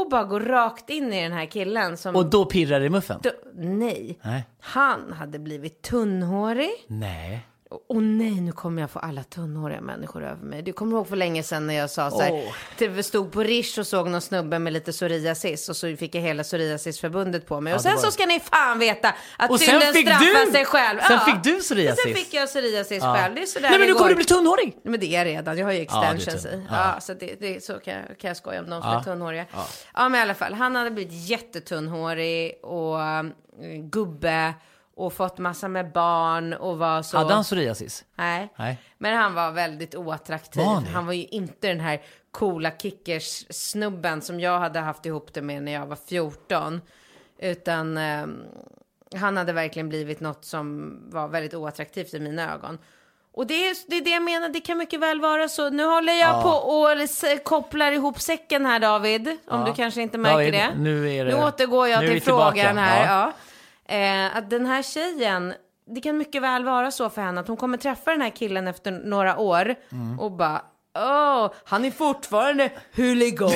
Speaker 1: och bara går rakt in i den här killen som...
Speaker 2: Och då pirrar det i muffen?
Speaker 1: då, nej.
Speaker 2: Nej.
Speaker 1: Han hade blivig tunnhårig.
Speaker 2: Nej.
Speaker 1: Åh nej, nu kommer jag få alla tunnhåriga människor över mig. Du kommer ihåg för länge sedan när jag sa så här,
Speaker 2: Åh.
Speaker 1: det stod på Rish och såg någon snubbe med lite psoriasis och så fick jag hela psoriasisförbundet på mig.
Speaker 2: Ja,
Speaker 1: och sen
Speaker 2: var
Speaker 1: så ska ni fan veta att
Speaker 2: Och
Speaker 1: synden straffar
Speaker 2: du-
Speaker 1: sig själv.
Speaker 2: sen fick du
Speaker 1: Och
Speaker 2: psoriasis.
Speaker 1: sen fick jag psoriasis
Speaker 2: Ja.
Speaker 1: själv. Det är sådär
Speaker 2: Nej, men du kommer
Speaker 1: går.
Speaker 2: bli tunnhårig.
Speaker 1: Men det är jag redan, jag har ju
Speaker 2: Ja, du
Speaker 1: extensions
Speaker 2: tunn.
Speaker 1: i.
Speaker 2: Ja.
Speaker 1: Ja, så det, det, så kan jag, kan jag skoja om de som
Speaker 2: Ja.
Speaker 1: är tunnhåriga.
Speaker 2: Ja.
Speaker 1: Ja. men i alla fall, han hade blivit jättetunnhårig och um, gubbe och fått massa med barn och var så...
Speaker 2: Hade han psoriasis?
Speaker 1: Nej.
Speaker 2: Nej.
Speaker 1: Men han var väldigt oattraktiv.
Speaker 2: Var han
Speaker 1: var ju inte den här coola kickers-snubben som jag hade haft ihop det med när jag var 14. Utan ehm, han hade verkligen blivit något som var väldigt oattraktivt i mina ögon. Och det är, det är det jag menar, det kan mycket väl vara så. Nu håller jag
Speaker 2: Ja.
Speaker 1: på och kopplar ihop säcken här David, om
Speaker 2: Ja.
Speaker 1: du kanske inte märker
Speaker 2: David,
Speaker 1: det.
Speaker 2: nu är det-
Speaker 1: Nu återgår jag
Speaker 2: nu
Speaker 1: till frågan
Speaker 2: tillbaka.
Speaker 1: här.
Speaker 2: Ja.
Speaker 1: Ja. Eh, att den här tjejen, det kan mycket väl vara så för henne att hon kommer träffa den här killen efter några år
Speaker 2: Mm.
Speaker 1: och bara Åh, han är fortfarande huligan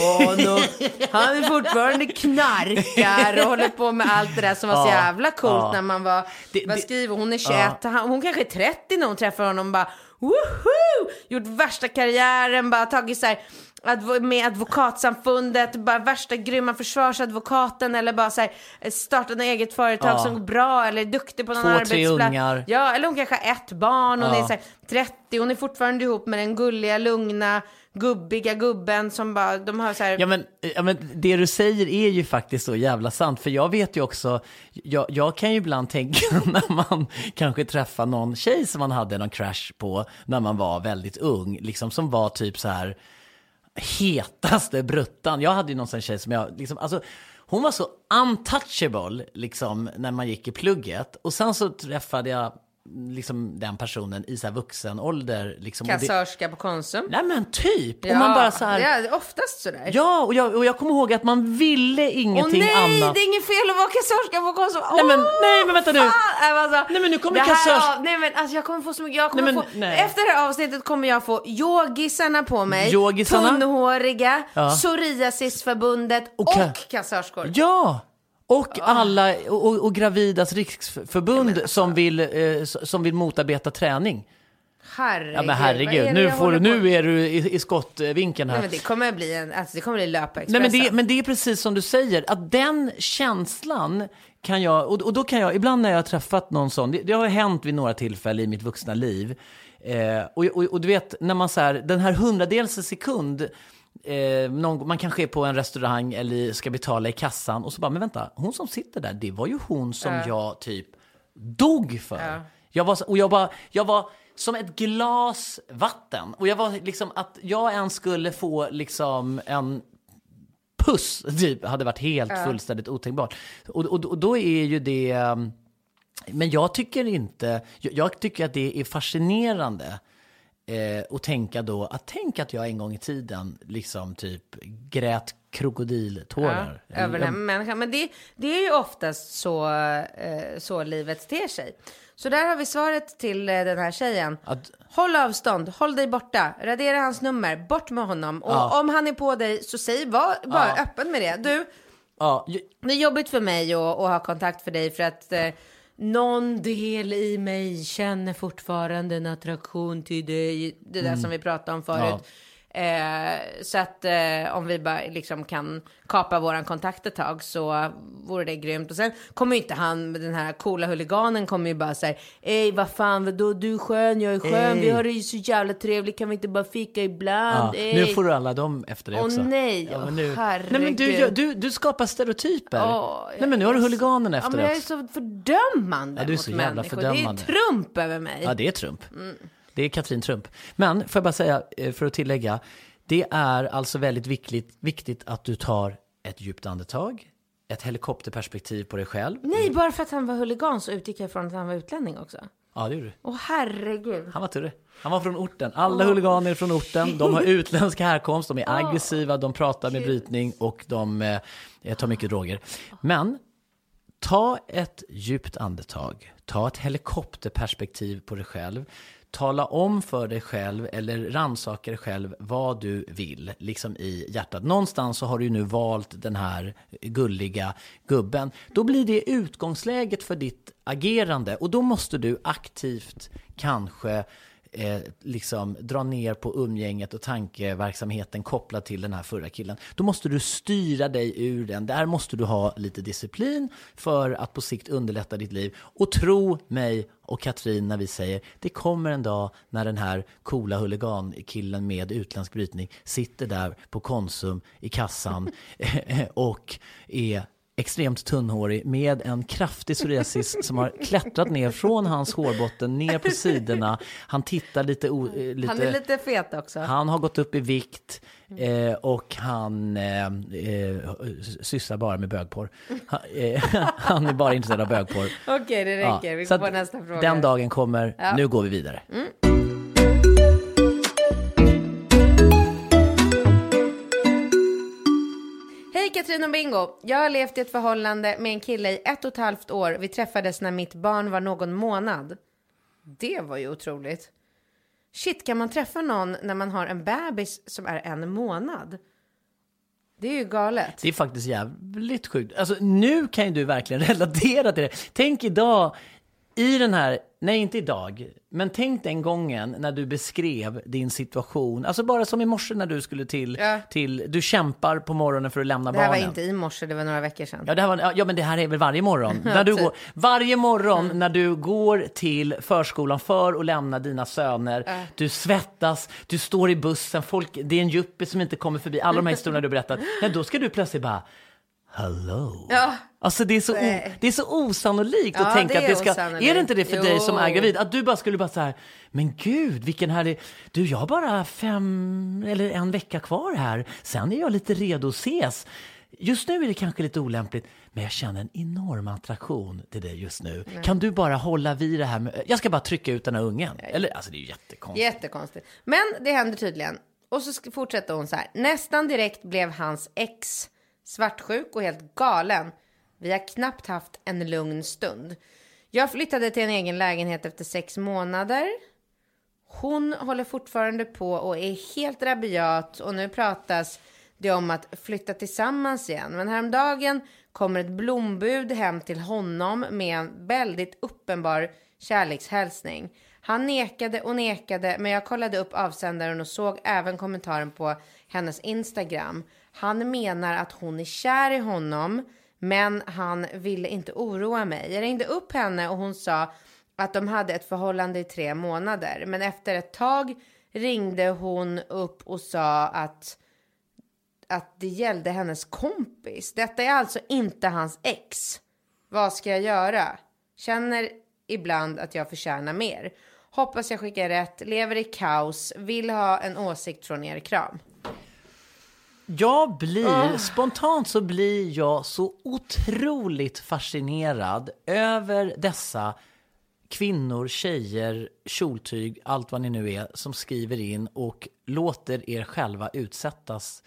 Speaker 1: och *laughs* han är fortfarande knarkar och håller på med allt det där som var så
Speaker 2: Ja,
Speaker 1: jävla coolt
Speaker 2: ja.
Speaker 1: när man var, vad skriver hon, är 21, han, hon kanske är 30 när hon träffar honom bara woho! Gjort värsta karriären, bara tagit så här advo- med advokatsamfundet, bara värsta grymma försvarsadvokaten eller bara så här eh, startat ett eget företag
Speaker 2: Ja.
Speaker 1: som går bra eller är duktig på någon
Speaker 2: Två, tre
Speaker 1: arbetsplats.
Speaker 2: ungar.
Speaker 1: Ja, eller hon kanske har ett barn, hon
Speaker 2: Ja.
Speaker 1: är så här 30, hon är fortfarande ihop med den gulliga, lugna, gubbiga gubben som bara, de har så här...
Speaker 2: Ja men, ja men det du säger är ju faktiskt så jävla sant. För jag vet ju också, jag, jag kan ju ibland tänka *laughs* när man kanske träffar någon tjej som man hade någon crash på när man var väldigt ung. Liksom som var typ så här hetaste bruttan. Jag hade ju någon sån tjej som jag, liksom, alltså hon var så untouchable liksom när man gick i plugget. Och sen så träffade jag liksom den personen i så här vuxen ålder. Liksom,
Speaker 1: Kassörska på Konsum.
Speaker 2: Nej men typ. och man bara så här,
Speaker 1: Ja, det är oftast sådär.
Speaker 2: Ja, och jag, och jag kommer ihåg att man ville ingenting
Speaker 1: Åh nej,
Speaker 2: annat.
Speaker 1: det är inget fel att vara kassörska på Konsum.
Speaker 2: Nej, men- nej, men vänta nu.
Speaker 1: fan! Alltså,
Speaker 2: Nej, men nu kommer
Speaker 1: det här,
Speaker 2: kassörs-
Speaker 1: ja, Nej men alltså jag kommer få så mycket, jag kommer
Speaker 2: Nej, men-
Speaker 1: få,
Speaker 2: nej.
Speaker 1: efter det här avsnittet kommer jag få yogisarna på mig,
Speaker 2: Yogisarna?
Speaker 1: tunnhåriga,
Speaker 2: Ja.
Speaker 1: psoriasisförbundet och,
Speaker 2: Och ka-
Speaker 1: kassörskor.
Speaker 2: Ja! Och alla, och, och, Gravidas riksförbund
Speaker 1: alltså-
Speaker 2: som, vill, eh, som vill motarbeta träning.
Speaker 1: Herregud.
Speaker 2: Ja men herregud, nu, får, du- nu är du i, i skottvinkeln här.
Speaker 1: Nej men det kommer bli en, alltså det kommer bli löpa
Speaker 2: Nej, men, det, men det är precis som du säger, att den känslan kan jag, och, och då kan jag, ibland när jag har träffat någon sån, det, det har hänt vid några tillfällen i mitt vuxna liv, eh, och, och, och du vet, när man så här, den här hundradels sekund, eh, någon, man kanske är på en restaurang eller ska betala i kassan och så bara, men vänta, hon som sitter där, det var ju hon som
Speaker 1: Ja.
Speaker 2: jag typ dog för.
Speaker 1: Ja.
Speaker 2: Jag var, och jag bara, jag var som ett glas vatten. Och jag var liksom att jag ens skulle få liksom en puss, *laughs* typ, hade varit helt
Speaker 1: Ja.
Speaker 2: fullständigt otänkbart. Och, och, och då är ju det... um, Men jag tycker inte... Jag, jag tycker att det är fascinerande eh, att tänka då att tänk att jag en gång i tiden liksom typ grät krokodiltårar.
Speaker 1: Ja, över den människan. Men det, det är ju oftast så, eh, så livet ter sig. Så där har vi svaret till eh, den här tjejen.
Speaker 2: Att-
Speaker 1: Håll avstånd, håll dig borta, radera hans nummer, bort med honom. Och
Speaker 2: Ja.
Speaker 1: om han är på dig så säg var, bara
Speaker 2: Ja.
Speaker 1: öppen med det. Du,
Speaker 2: Ja,
Speaker 1: det är jobbigt för mig att, att ha kontakt för dig för att eh, någon del i mig känner fortfarande en attraktion till dig. Det där
Speaker 2: Mm.
Speaker 1: som vi pratade om förut. Eh, så att eh, om vi bara liksom kan kapa våran kontakt ett tag så vore det grymt. Och sen kommer ju inte han, den här coola huliganen kommer ju bara säga Ey vad fan vadå du är skön, jag är skön, vi
Speaker 2: Ey.
Speaker 1: har det ju så jävla trevligt, kan vi inte bara fika
Speaker 2: Ja,
Speaker 1: ibland? Ey.
Speaker 2: nu får du alla dem efter dig
Speaker 1: Åh,
Speaker 2: också.
Speaker 1: nej,
Speaker 2: ja, men
Speaker 1: åh,
Speaker 2: nu,
Speaker 1: herregud.
Speaker 2: nej men du, du, du skapar stereotyper.
Speaker 1: Åh,
Speaker 2: nej men nu har du
Speaker 1: jag är
Speaker 2: huliganen
Speaker 1: Ja,
Speaker 2: efter
Speaker 1: men jag är så fördömande
Speaker 2: Ja, du är
Speaker 1: mot
Speaker 2: så jävla
Speaker 1: människor.
Speaker 2: fördömande.
Speaker 1: Det är Trump över mig.
Speaker 2: Ja, det är Trump.
Speaker 1: Mm.
Speaker 2: Det är Katrin Trump. Men får jag bara säga, eh, för att tillägga, det är alltså väldigt viktigt, viktigt att du tar ett djupt andetag, ett helikopterperspektiv på dig själv.
Speaker 1: Nej, bara för att han var huligan så utgick jag från att han var utlänning också.
Speaker 2: Ja, det gjorde du.
Speaker 1: Åh herregud.
Speaker 2: Han var tur Han var från orten. Alla huliganer är från orten. De har *laughs* utländsk härkomst, de är aggressiva, de pratar med brytning och de eh, tar mycket droger. Men ta ett djupt andetag. Ta ett helikopterperspektiv på dig själv tala om för dig själv eller rannsaka dig själv vad du vill, liksom i hjärtat. Någonstans så har du ju nu valt den här gulliga gubben. Då blir det utgångsläget för ditt agerande och då måste du aktivt kanske eh, liksom dra ner på umgänget och tankeverksamheten kopplat till den här förra killen. Då måste du styra dig ur den. Där måste du ha lite disciplin för att på sikt underlätta ditt liv. Och tro mig och Katrin när vi säger det kommer en dag när den här coola huligankillen med utländsk brytning sitter där på Konsum i kassan *laughs* och är extremt tunnhårig med en kraftig psoriasis som har klättrat ner från hans hårbotten ner på sidorna. Han tittar lite... O, eh, lite
Speaker 1: Han är lite fet också.
Speaker 2: han har gått upp i vikt eh, och han eh, eh, sysslar bara med bögporr. Han, eh, *laughs* han är bara intresserad av bögporr.
Speaker 1: Okej, det räcker. Vi
Speaker 2: så
Speaker 1: går på nästa fråga.
Speaker 2: Den dagen kommer.
Speaker 1: Ja.
Speaker 2: Nu går vi vidare.
Speaker 1: Hej Katrin och Bingo! Jag har levt i ett förhållande med en kille i ett och ett halvt år. Vi träffades när mitt barn var någon månad. Det var ju otroligt. Shit, kan man träffa någon när man har en bebis som är en månad? Det är ju galet.
Speaker 2: Det är faktiskt jävligt sjukt. Alltså nu kan ju du verkligen *laughs* relatera till det. Tänk idag, i den här, nej inte idag, men tänk den gången när du beskrev din situation. Alltså bara som i morse när du skulle till,
Speaker 1: Ja.
Speaker 2: till du kämpar på morgonen för att lämna
Speaker 1: Det här var
Speaker 2: barnen.
Speaker 1: inte i morse, det var några veckor sedan.
Speaker 2: Ja, det här var, ja, men det här är väl varje morgon. *laughs* när du
Speaker 1: typ.
Speaker 2: går, varje morgon när du går till förskolan för att lämna dina söner.
Speaker 1: Ja.
Speaker 2: Du svettas, du står i bussen, folk, det är en juppie som inte kommer förbi. Alla de här historierna du berättat. *laughs* Men då ska du plötsligt bara, hello.
Speaker 1: Ja.
Speaker 2: Alltså det är, så o,
Speaker 1: Nej.
Speaker 2: det är så osannolikt
Speaker 1: Ja,
Speaker 2: att tänka att det ska...
Speaker 1: osannolikt.
Speaker 2: Är det inte det för dig som är
Speaker 1: Jo.
Speaker 2: gravid? Att du bara skulle bara så här, men gud vilken härlig... Du, jag har bara fem eller en vecka kvar här. Sen är jag lite redo att ses. Just nu är det kanske lite olämpligt, men jag känner en enorm attraktion till dig just nu. Kan du bara hålla vid det här med... Jag ska bara trycka ut den här ungen. Eller, alltså det är ju jättekonstigt.
Speaker 1: Jättekonstigt. Men det händer tydligen. Och så fortsätter hon så här. Nästan direkt blev hans ex svartsjuk och helt galen. Vi har knappt haft en lugn stund. Jag flyttade till en egen lägenhet efter sex månader. Hon håller fortfarande på och är helt rabiat och nu pratas det om att flytta tillsammans igen. Men häromdagen kommer ett blombud hem till honom med en väldigt uppenbar kärlekshälsning. Han nekade och nekade, men jag kollade upp avsändaren och såg även kommentaren på hennes Instagram. Han menar att hon är kär i honom, men han ville inte oroa mig. Jag ringde upp henne och hon sa att de hade ett förhållande i tre månader. Men efter ett tag ringde hon upp och sa att, att det gällde hennes kompis. Detta är alltså inte hans ex. Vad ska jag göra? Känner ibland att jag förtjänar mer. Hoppas jag skickar rätt, lever i kaos, vill ha en åsikt från er. Kram.
Speaker 2: Jag blir,
Speaker 1: Ah.
Speaker 2: spontant så blir jag så otroligt fascinerad över dessa kvinnor, tjejer, kjoltyg, allt vad ni nu är, som skriver in och låter er själva utsättas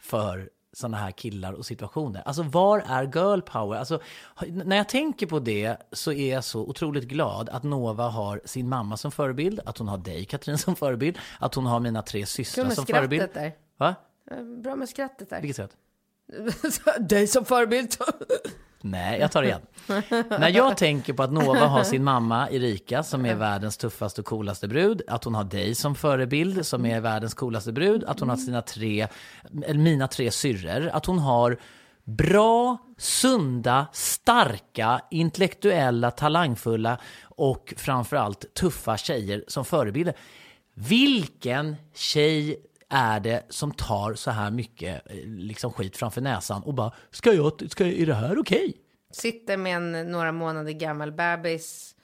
Speaker 2: för sådana här killar och situationer. Alltså var är girl power? Alltså, när jag tänker på det så är jag så otroligt glad att Nova har sin mamma som förebild, att hon har dig Katrin som förebild, att hon har mina tre systrar som förebild.
Speaker 1: skrattet där.
Speaker 2: Va?
Speaker 1: Bra med skrattet där.
Speaker 2: Vilket skratt? *laughs*
Speaker 1: Dig som förebild.
Speaker 2: Nej, jag tar det igen. När jag tänker på att Nova har sin mamma Erika som är världens tuffaste och coolaste brud, att hon har dig som förebild som är världens coolaste brud, att hon har sina tre, eller mina tre syrror, att hon har bra, sunda, starka, intellektuella, talangfulla och framförallt tuffa tjejer som förebilder. Vilken tjej är det som tar så här mycket eh, liksom, skit framför näsan och bara, ska jag, ska, är det här okej?
Speaker 1: Sitter med en några månader gammal bebis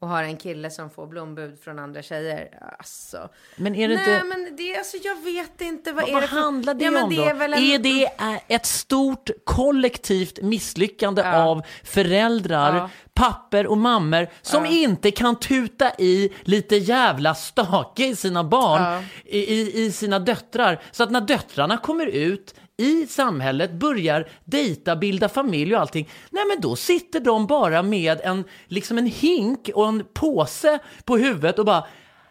Speaker 1: och har en kille som får blombud från andra tjejer. Alltså.
Speaker 2: Men är det
Speaker 1: Nej,
Speaker 2: inte...
Speaker 1: men det, alltså, jag vet inte. Vad,
Speaker 2: Vad,
Speaker 1: är
Speaker 2: vad
Speaker 1: det för...
Speaker 2: handlar det
Speaker 1: ja,
Speaker 2: om
Speaker 1: det
Speaker 2: då?
Speaker 1: Är, en...
Speaker 2: Är det ett stort kollektivt misslyckande
Speaker 1: Ja.
Speaker 2: av föräldrar,
Speaker 1: Ja.
Speaker 2: Papper och mammor som
Speaker 1: Ja.
Speaker 2: inte kan tuta i lite jävla stake i sina barn,
Speaker 1: Ja.
Speaker 2: i, i, sina döttrar. Så att när döttrarna kommer ut i samhället, börjar dejta, bilda familj och allting, nej men då sitter de bara med en, liksom en hink och en påse på huvudet och bara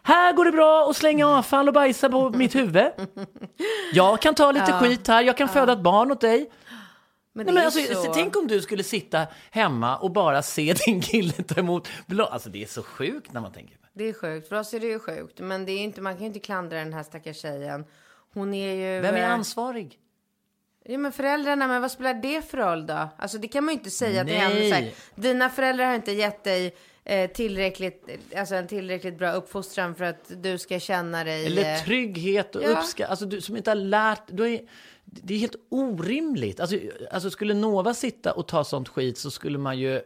Speaker 2: Här går det bra att slänga avfall och bajsa på mitt huvud. *laughs* Jag kan ta lite
Speaker 1: Ja.
Speaker 2: skit här, jag kan föda ett barn åt dig.
Speaker 1: Men
Speaker 2: Nej, men alltså,
Speaker 1: så.
Speaker 2: Tänk om du skulle sitta hemma och bara se *laughs* din kille ta emot blå... Alltså det är så sjukt när man tänker.
Speaker 1: Det är sjukt. För oss är det ju sjukt. Men det är inte, man kan ju inte klandra den här stackars tjejen. Hon är ju...
Speaker 2: Vem är ansvarig?
Speaker 1: Ja men föräldrarna, men vad spelar det för roll då? Alltså det kan man ju inte säga till henne.
Speaker 2: Nej.
Speaker 1: Så här, Dina föräldrar har inte gett dig eh, tillräckligt, alltså en tillräckligt bra uppfostran för att du ska känna dig...
Speaker 2: Eller
Speaker 1: eh,
Speaker 2: trygghet och
Speaker 1: Ja.
Speaker 2: uppskattning. Alltså du som inte har lärt... Du är, det är helt orimligt. Alltså, alltså skulle Nova sitta och ta sånt skit så skulle man ju...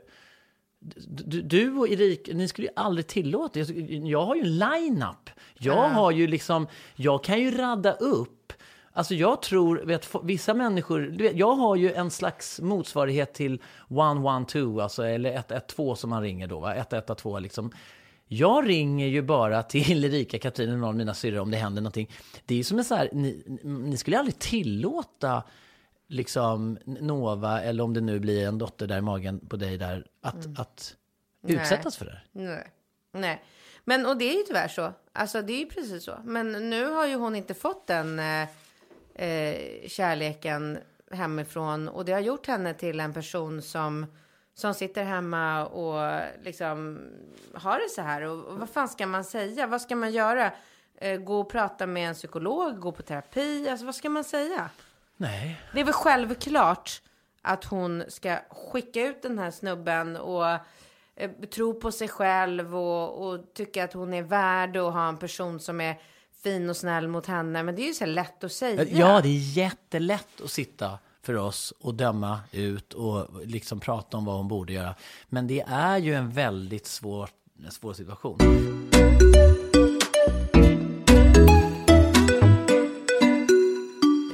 Speaker 2: Du, du och Erik, ni skulle ju aldrig tillåta Jag, jag har ju en line-up. Jag
Speaker 1: Ja.
Speaker 2: har ju liksom... Jag kan ju radda upp. Alltså jag tror, vet, vissa människor, vet, jag har ju en slags motsvarighet till 112, alltså, eller 112 som man ringer då, va? 112 liksom. Jag ringer ju bara till *laughs* Erika, Katrin eller någon av mina syrror om det händer någonting. Det är ju som en så här, ni, ni skulle aldrig tillåta liksom Nova, eller om det nu blir en dotter där i magen på dig där, att,
Speaker 1: Mm.
Speaker 2: att
Speaker 1: Nej.
Speaker 2: utsättas för det.
Speaker 1: Nej. Nej. Men och det är ju tyvärr så. Alltså det är ju precis så. Men nu har ju hon inte fått den eh, eh, kärleken hemifrån. Och det har gjort henne till en person som, som sitter hemma och liksom har det så här. Och, och vad fan ska man säga? Vad ska man göra? Eh, gå och prata med en psykolog? Gå på terapi? Alltså vad ska man säga?
Speaker 2: Nej.
Speaker 1: Det är väl självklart att hon ska skicka ut den här snubben och eh, tro på sig själv och, och tycka att hon är värd att ha en person som är fin och snäll mot henne. Men det är ju så lätt att säga.
Speaker 2: Ja, det är jättelätt att sitta för oss och döma ut och liksom prata om vad hon borde göra. Men det är ju en väldigt svår, svår situation.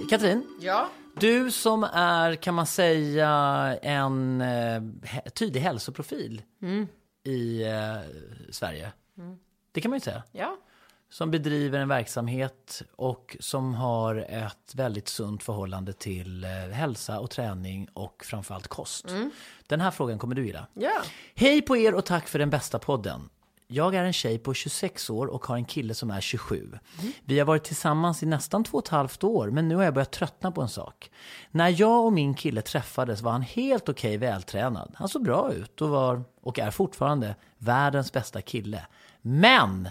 Speaker 2: Katrin,
Speaker 1: Ja.
Speaker 2: du som är, kan man säga, en eh, tydlig hälsoprofil
Speaker 1: Mm.
Speaker 2: i eh, Sverige.
Speaker 1: Mm.
Speaker 2: Det kan man ju säga.
Speaker 1: Ja.
Speaker 2: Som bedriver en verksamhet och som har ett väldigt sunt förhållande till eh, hälsa och träning och framförallt kost.
Speaker 1: Mm.
Speaker 2: Den här frågan kommer du gilla.
Speaker 1: Ja.
Speaker 2: Hej på er och tack för den bästa podden. Jag är en tjej på 26 år och har en kille som är 27. Vi har varit tillsammans i nästan två och ett halvt år, men nu har jag börjat tröttna på en sak. När jag och min kille träffades var han helt okej vältränad. Han såg bra ut och var, och är fortfarande, världens bästa kille. Men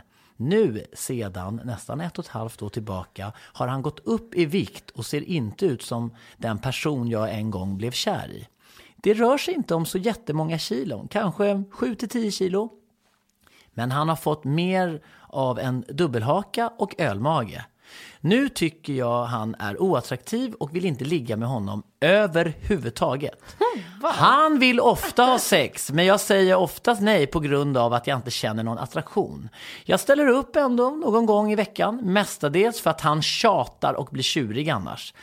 Speaker 2: nu, sedan nästan ett och ett halvt år tillbaka, har han gått upp i vikt och ser inte ut som den person jag en gång blev kär i. Det rör sig inte om så jättemånga kilon, kanske 7-10 kilo. Men han har fått mer av en dubbelhaka och ölmage. Nu tycker jag han är oattraktiv och vill inte ligga med honom överhuvudtaget. Han vill ofta ha sex, men jag säger oftast nej på grund av att jag inte känner någon attraktion. Jag ställer upp ändå någon gång i veckan, mestadels för att han tjatar och blir tjurig annars.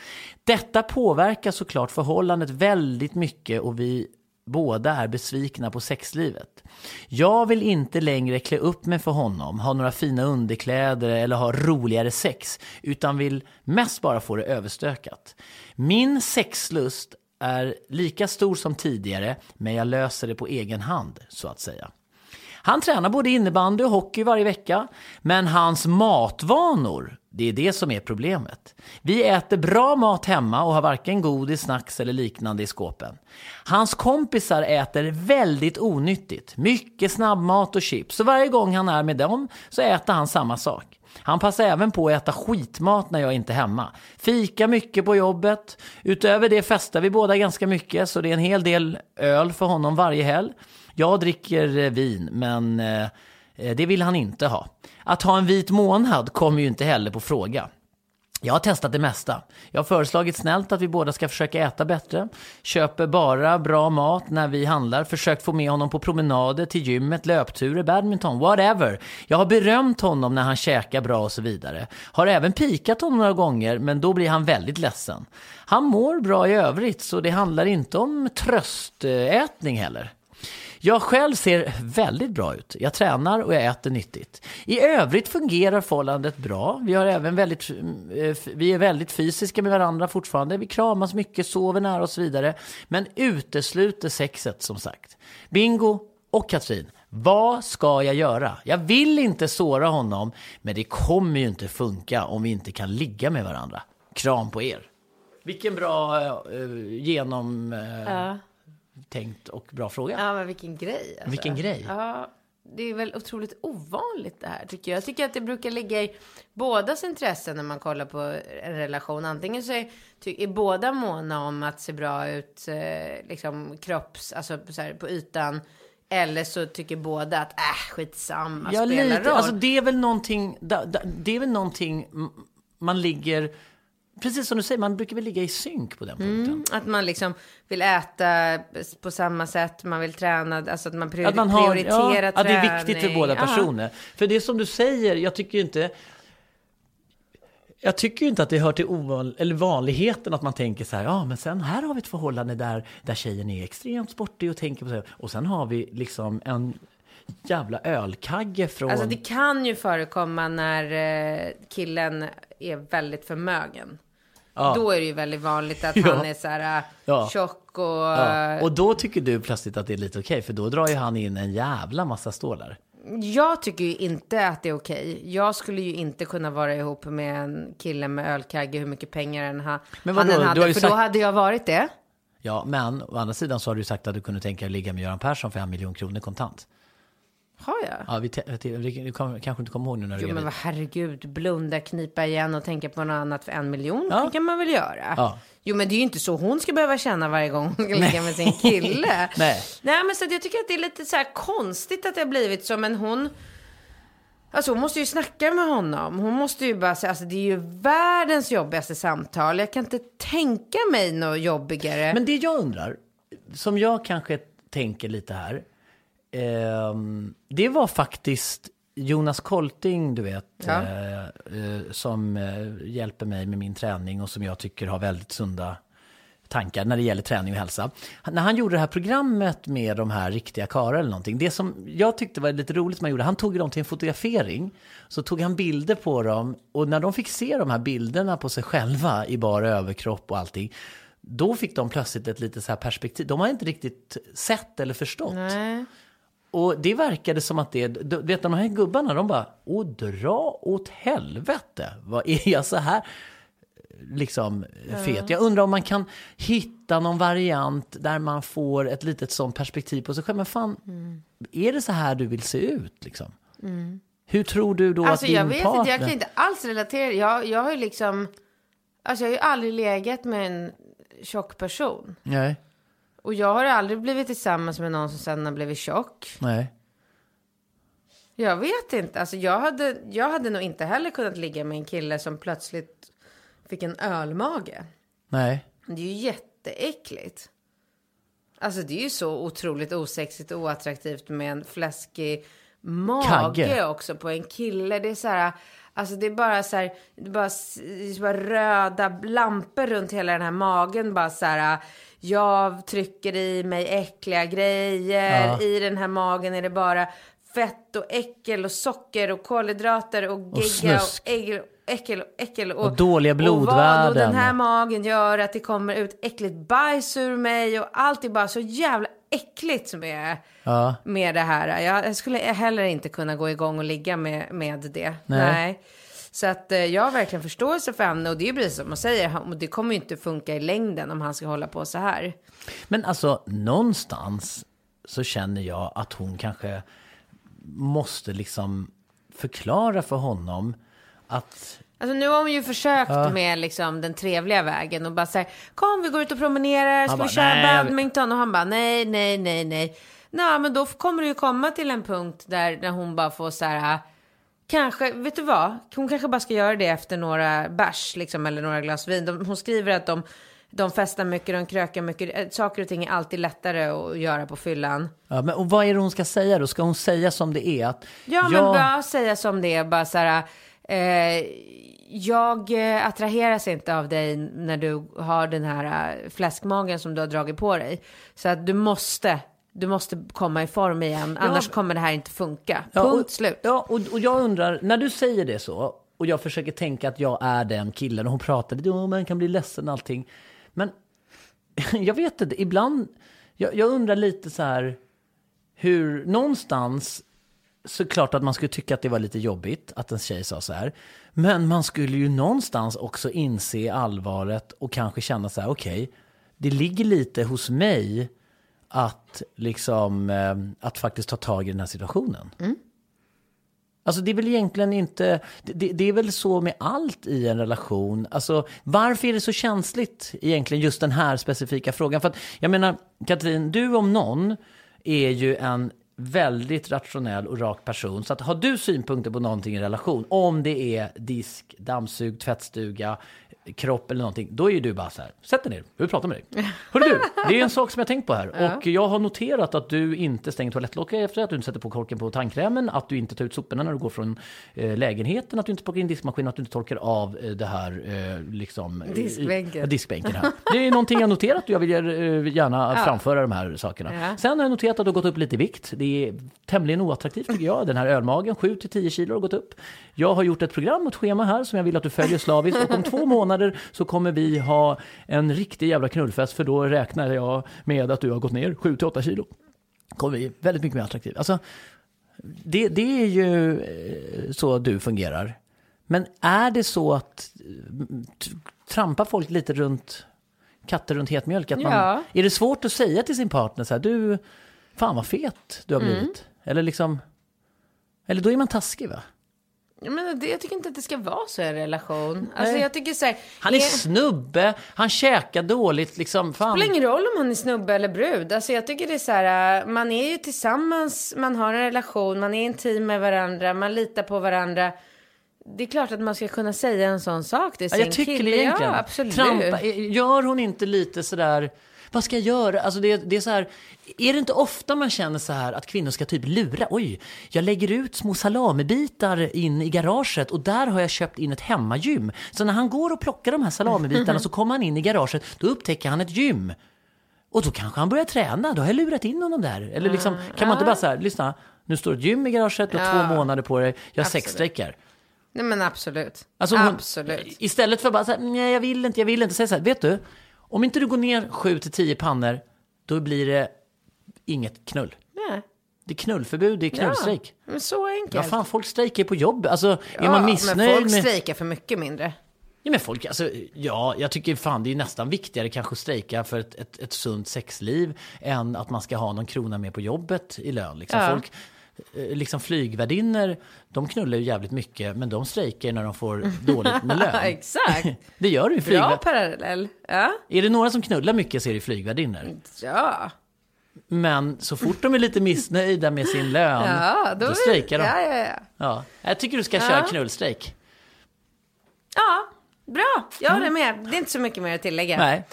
Speaker 2: Detta påverkar såklart förhållandet väldigt mycket och vi båda är besvikna på sexlivet. Jag vill inte längre klä upp mig för honom, ha några fina underkläder eller ha roligare sex, utan vill mest bara få det överstökat. Min sexlust är lika stor som tidigare, men jag löser det på egen hand, så att säga. Han tränar både innebandy och hockey varje vecka, men hans matvanor, det är det som är problemet. Vi äter bra mat hemma och har varken godis, snacks eller liknande i skåpen. Hans kompisar äter väldigt onyttigt, mycket snabbmat och chips, Så varje gång han är med dem så äter han samma sak. Han passar även på att äta skitmat när jag inte är hemma. Fika mycket på jobbet. Utöver det festar vi båda ganska mycket, så det är en hel del öl för honom varje helg. Jag dricker eh, vin, men eh, Eh, det vill han inte ha. Att ha en vit månad kommer ju inte heller på fråga. Jag har testat det mesta. Jag har föreslagit snällt att vi båda ska försöka äta bättre. Köper bara bra mat när vi handlar. Försökt få med honom på promenader, till gymmet, löpturer, badminton, whatever. Jag har berömt honom när han käkar bra och så vidare. Har även pikat honom några gånger, men då blir han väldigt ledsen. Han mår bra i övrigt, så det handlar inte om tröstätning heller. Jag själv ser väldigt bra ut. Jag tränar och jag äter nyttigt. I övrigt fungerar förhållandet bra. Vi, har även väldigt, eh, vi är väldigt fysiska med varandra fortfarande. Vi kramas mycket, sover nära och så vidare. Men utesluter sexet som sagt. Bingo och Katrin, Vad ska jag göra? Jag vill inte såra honom, men det kommer ju inte funka om vi inte kan ligga med varandra. Kram på er. Vilken bra uh, genom... eh,
Speaker 1: Ja
Speaker 2: tänkt och bra fråga.
Speaker 1: Ja, men vilken grej. Alltså.
Speaker 2: Vilken grej.
Speaker 1: Ja, det är väl otroligt ovanligt det här tycker jag. Jag tycker att det brukar ligga i bådas intresse när man kollar på en relation. Antingen så är, är båda måna om att se bra ut, eh, liksom kropps, alltså så här, på ytan. Eller så tycker båda att, äh, skitsamma,
Speaker 2: Ja,
Speaker 1: spelar
Speaker 2: lite.
Speaker 1: roll.
Speaker 2: Alltså, det är väl någonting, det är väl någonting man ligger, precis som du säger, man brukar väl ligga i synk på den punkten.
Speaker 1: Mm, att man liksom vill äta på samma sätt, man vill träna, alltså att man, priori-
Speaker 2: Att man har,
Speaker 1: prioriterar
Speaker 2: ja,
Speaker 1: träning.
Speaker 2: att det är viktigt för båda personer. För det är som du säger, jag tycker ju inte... Jag tycker ju inte att det hör till ovan, eller vanligheten att man tänker så här, ja men sen här har vi ett förhållande där, där tjejen är extremt sportig och tänker på så här, och sen har vi liksom en jävla ölkagge från...
Speaker 1: Alltså det kan ju förekomma när eh, killen är väldigt förmögen.
Speaker 2: Ja.
Speaker 1: Då är det ju väldigt vanligt att *laughs*
Speaker 2: Ja.
Speaker 1: han är så här eh,
Speaker 2: Ja.
Speaker 1: tjock och...
Speaker 2: Ja. Och då tycker du plötsligt att det är lite okej, för då drar ju han in en jävla massa stålar.
Speaker 1: Jag tycker ju inte att det är okej. Jag skulle ju inte kunna vara ihop med en kille med ölkagge hur mycket pengar än ha,
Speaker 2: Men
Speaker 1: han
Speaker 2: vadå?
Speaker 1: hade. För
Speaker 2: sagt-
Speaker 1: då hade jag varit det.
Speaker 2: Ja, men å andra sidan så har du sagt att du kunde tänka dig att ligga med Göran Persson för en miljon kronor kontant.
Speaker 1: Har jag?
Speaker 2: Ja, vi, te- vi, vi, vi kom, kanske inte kommer ihåg nu när du
Speaker 1: Jo
Speaker 2: är
Speaker 1: men vad herregud, blunda, knipa igen och tänka på något annat för en miljon.
Speaker 2: Ja.
Speaker 1: Det kan man väl göra.
Speaker 2: Ja.
Speaker 1: Jo men det är ju inte så hon ska behöva känna varje gång hon ska ligga med sin kille. *laughs*
Speaker 2: Nej.
Speaker 1: Nej men så jag tycker att det är lite så här konstigt att det har blivit så. Men hon, alltså hon måste ju snacka med honom. Hon måste ju bara säga, alltså det är ju världens jobbigaste samtal. Jag kan inte tänka mig något jobbigare.
Speaker 2: Men det jag undrar, som jag kanske tänker lite här, det var faktiskt Jonas Kolting, du vet,
Speaker 1: Ja.
Speaker 2: eh, eh, som eh, hjälper mig med min träning och som jag tycker har väldigt sunda tankar när det gäller träning och hälsa. Han- När han gjorde det här programmet med de här riktiga karlar eller någonting, det som jag tyckte var lite roligt som han gjorde, han tog dem till en fotografering, så tog han bilder på dem och när de fick se de här bilderna på sig själva i bara överkropp och allting, då fick de plötsligt ett lite så här perspektiv. De har inte riktigt sett eller förstått.
Speaker 1: Nej.
Speaker 2: Och det verkade som att det, du vet de här gubbarna, de bara, åh dra åt helvete, vad är jag så här liksom fet? Jag undrar om man kan hitta någon variant där man får ett litet sånt perspektiv på sig själv. Men fan, är det så här du vill se ut liksom? Hur tror du då
Speaker 1: Alltså
Speaker 2: att din
Speaker 1: jag vet
Speaker 2: partner...
Speaker 1: inte, jag kan inte alls relatera. Jag, jag har ju liksom, alltså jag har ju aldrig legat med en tjock person.
Speaker 2: Nej,
Speaker 1: Och jag har aldrig blivit tillsammans med någon som sen har blivit tjock.
Speaker 2: nej.
Speaker 1: Jag vet inte. Alltså jag hade, jag hade nog inte heller kunnat ligga med en kille som plötsligt fick en ölmage.
Speaker 2: Nej.
Speaker 1: Det är ju jätteäckligt. Alltså det är ju så otroligt osexigt och oattraktivt med en fläskig mage
Speaker 2: Kagge.
Speaker 1: också på en kille. Det är så här, alltså det är bara så här, det är bara, det är bara röda lampor runt hela den här magen. Bara så här, jag trycker i mig äckliga grejer.
Speaker 2: Ja.
Speaker 1: I den här magen är det bara fett och äckel och socker och kolhydrater och gegga och,
Speaker 2: snusk.
Speaker 1: ägg, äckel och äckel. Och,
Speaker 2: Och dåliga
Speaker 1: Och vad
Speaker 2: blodvärden.
Speaker 1: den här magen gör att det kommer ut äckligt bajs ur mig och allt är bara så jävla äckligt med,
Speaker 2: Ja.
Speaker 1: med det här. Jag, jag skulle heller inte kunna gå igång och ligga med, med det.
Speaker 2: Nej.
Speaker 1: Så att eh, jag har verkligen förståelse för henne och det är ju precis som man säger, det kommer ju inte funka i längden om han ska hålla på så här.
Speaker 2: Men alltså, någonstans så känner jag att hon kanske måste liksom förklara för honom att...
Speaker 1: Alltså nu har hon ju försökt
Speaker 2: Ja.
Speaker 1: med liksom den trevliga vägen och bara så här, kom vi går ut och promenerar, ska vi köra badminton? Och han bara, nej, nej, nej, nej. Nej, men då kommer det ju komma till en punkt där, där hon bara får så här, kanske, vet du vad? Hon kanske bara ska göra det efter några bärs, liksom, eller några glas vin. De, hon skriver att de, de festar mycket, de krökar mycket. Eh, Saker och ting är alltid lättare att göra på fyllan.
Speaker 2: Ja, men, och vad är det hon ska säga då? Ska hon säga som det är? Att
Speaker 1: Ja, men
Speaker 2: jag-
Speaker 1: bara säga som det är. Bara så här, eh, jag eh, attraheras inte av dig när du har den här eh, fläskmagen som du har dragit på dig. Så att du måste, du måste komma i form igen. Annars kommer det här inte funka.
Speaker 2: Ja,
Speaker 1: Punkt
Speaker 2: och,
Speaker 1: slut.
Speaker 2: Ja, och, och jag undrar, när du säger det så, och jag försöker tänka att jag är den killen, och hon pratar lite, oh, man kan bli ledsen och allting. Men *laughs* jag vet inte, ibland, jag, jag undrar lite så här, hur någonstans såklart att man skulle tycka att det var lite jobbigt att en tjej sa så här. Men man skulle ju någonstans också inse allvaret och kanske känna så här, okej, det ligger lite hos mig att liksom, eh, att faktiskt ta tag i den här situationen. Alltså det är väl egentligen inte, det, det, det är väl så med allt i en relation. Alltså varför är det så känsligt egentligen just den här specifika frågan? För att jag menar, Katrin, du om någon är ju en väldigt rationell och rak person. Så att har du synpunkter på någonting i relation, om det är disk, dammsug, tvättstuga, kropp eller någonting, då är ju du bara så här, sätt dig ner, jag vill prata med dig. *laughs* Hörru du, det är en sak som jag tänkt på här. Och jag har noterat att du inte stänger toalettlocket efter att du inte sätter på korken på tandkrämen, att du inte tar ut soporna när du går från eh, lägenheten, att du inte plockar in diskmaskinen, att du inte torkar av eh, det här eh, liksom...
Speaker 1: Diskbänken.
Speaker 2: Ja, diskbänken här. Det är någonting jag noterat och jag vill gärna
Speaker 1: Ja.
Speaker 2: framföra de här sakerna.
Speaker 1: Ja.
Speaker 2: Sen har jag noterat att du har gått upp lite i vikt. Det är tämligen oattraktivt tycker jag. Den här ölmagen, 7-10 kilo har gått upp. Jag har gjort ett program, ett schema här som jag vill att du följer slaviskt. Och om två månader så kommer vi ha en riktig jävla knullfest för då räknar jag med att du har gått ner 7-8 kilo. Kommer vi väldigt mycket mer attraktiv. Alltså, det, det är ju eh, så du fungerar. Men är det så att mm, t- trampar folk lite runt katter runt het mjölk? Att man,
Speaker 1: Ja.
Speaker 2: Är det svårt att säga till sin partner så här, du, fan vad fet du har
Speaker 1: Mm.
Speaker 2: blivit? Eller liksom, eller då är man taskig va?
Speaker 1: Ja, Men det, jag tycker inte att det ska vara så i en relation. Alltså
Speaker 2: Nej.
Speaker 1: jag tycker så här,
Speaker 2: Han är
Speaker 1: det
Speaker 2: snubbe, han käkar dåligt liksom. Fan.
Speaker 1: spelar ingen roll om han är snubbe eller brud. Alltså jag tycker det är så här, äh, man är ju tillsammans, man har en relation, man är intim med varandra, man litar på varandra. Det är klart att man ska kunna säga en sån sak till
Speaker 2: Ja,
Speaker 1: sin
Speaker 2: jag tycker
Speaker 1: kille.
Speaker 2: det egentligen.
Speaker 1: Ja, absolut.
Speaker 2: Trampa, gör hon inte lite sådär, vad ska jag göra? Alltså det, det är så här, är det inte ofta man känner så här att kvinnor ska typ lura? Oj, jag lägger ut små salamibitar in i garaget och där har jag köpt in ett hemmagym. Så när han går och plockar de här salamibitarna *laughs* så kommer han in i garaget, då upptäcker han ett gym. Och då kanske han börjar träna, då har jag lurat in honom där. Eller liksom, kan man inte bara så här, lyssna, nu står ett gym i garaget, du har
Speaker 1: Ja.
Speaker 2: två månader på dig, jag har sexstrejkar.
Speaker 1: Nej men absolut.
Speaker 2: Alltså hon,
Speaker 1: absolut.
Speaker 2: Istället för bara så här, nej jag vill inte, jag vill inte. Säg så här, vet du, om inte du går ner 7 till 10 pannor, då blir det inget knull.
Speaker 1: Nej.
Speaker 2: Det är knullförbud, det är knullstrejk.
Speaker 1: Ja, men så enkelt.
Speaker 2: Ja, fan, folk strejkar på jobb. Alltså, är
Speaker 1: Ja,
Speaker 2: man
Speaker 1: men
Speaker 2: missnöjd
Speaker 1: folk
Speaker 2: med...
Speaker 1: strejkar för mycket mindre.
Speaker 2: Ja, men folk, alltså, ja, jag tycker fan det är nästan viktigare kanske att strejka för ett, ett, ett sunt sexliv än att man ska ha någon krona mer på jobbet i lön. Liksom.
Speaker 1: Ja.
Speaker 2: Folk, liksom flygvärdinnor, de knullar ju jävligt mycket, men de strejkar när de får dåligt med lön. *laughs*
Speaker 1: Exakt. *laughs*
Speaker 2: Det gör det ju
Speaker 1: Bra
Speaker 2: flygvärd...
Speaker 1: parallell. Ja.
Speaker 2: Är det några som knullar mycket så är det flygvärdinnor.
Speaker 1: Ja.
Speaker 2: Men så fort de är lite missnöjda med sin lön,
Speaker 1: Ja, då,
Speaker 2: då strejkar de.
Speaker 1: Ja, ja, ja.
Speaker 2: Ja. Jag tycker du ska
Speaker 1: Ja.
Speaker 2: köra knullstrejk.
Speaker 1: Ja, bra. Jag håller med. Det är inte så mycket mer att tillägga.
Speaker 2: Nej,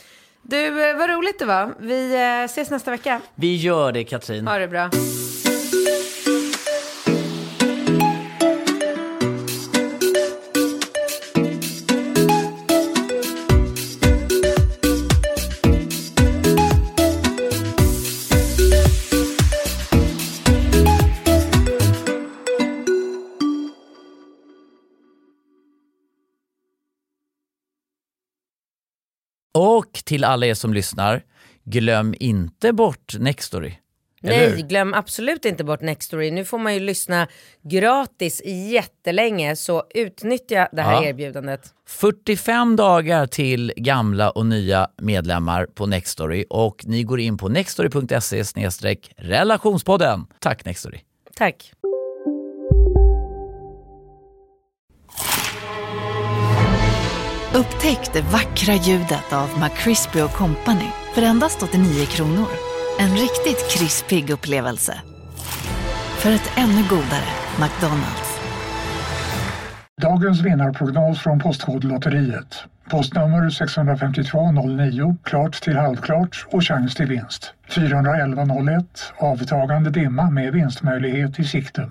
Speaker 1: Du, eh, vad roligt det var. Vi eh, ses nästa vecka.
Speaker 2: vi gör det Katrin.
Speaker 1: Ha det bra.
Speaker 11: Till alla er som lyssnar, glöm inte bort Nextory.
Speaker 1: Nej, glöm absolut inte bort Nextory. Nu får man ju lyssna gratis jättelänge, så utnyttja det här
Speaker 11: Ja.
Speaker 1: erbjudandet.
Speaker 11: 45 dagar till gamla och nya medlemmar på Nextory och ni går in på nextory.se relationspodden. Tack Nextory.
Speaker 1: Tack.
Speaker 12: Upptäck det vackra ljudet av McCrispy Company för endast 89 kronor. En riktigt krispig upplevelse. För ett ännu godare McDonalds.
Speaker 13: Dagens vinnarprognos från Postkodlotteriet. Postnummer 65209, klart till halvklart och chans till vinst. 41101, avtagande dimma med vinstmöjlighet i sikte.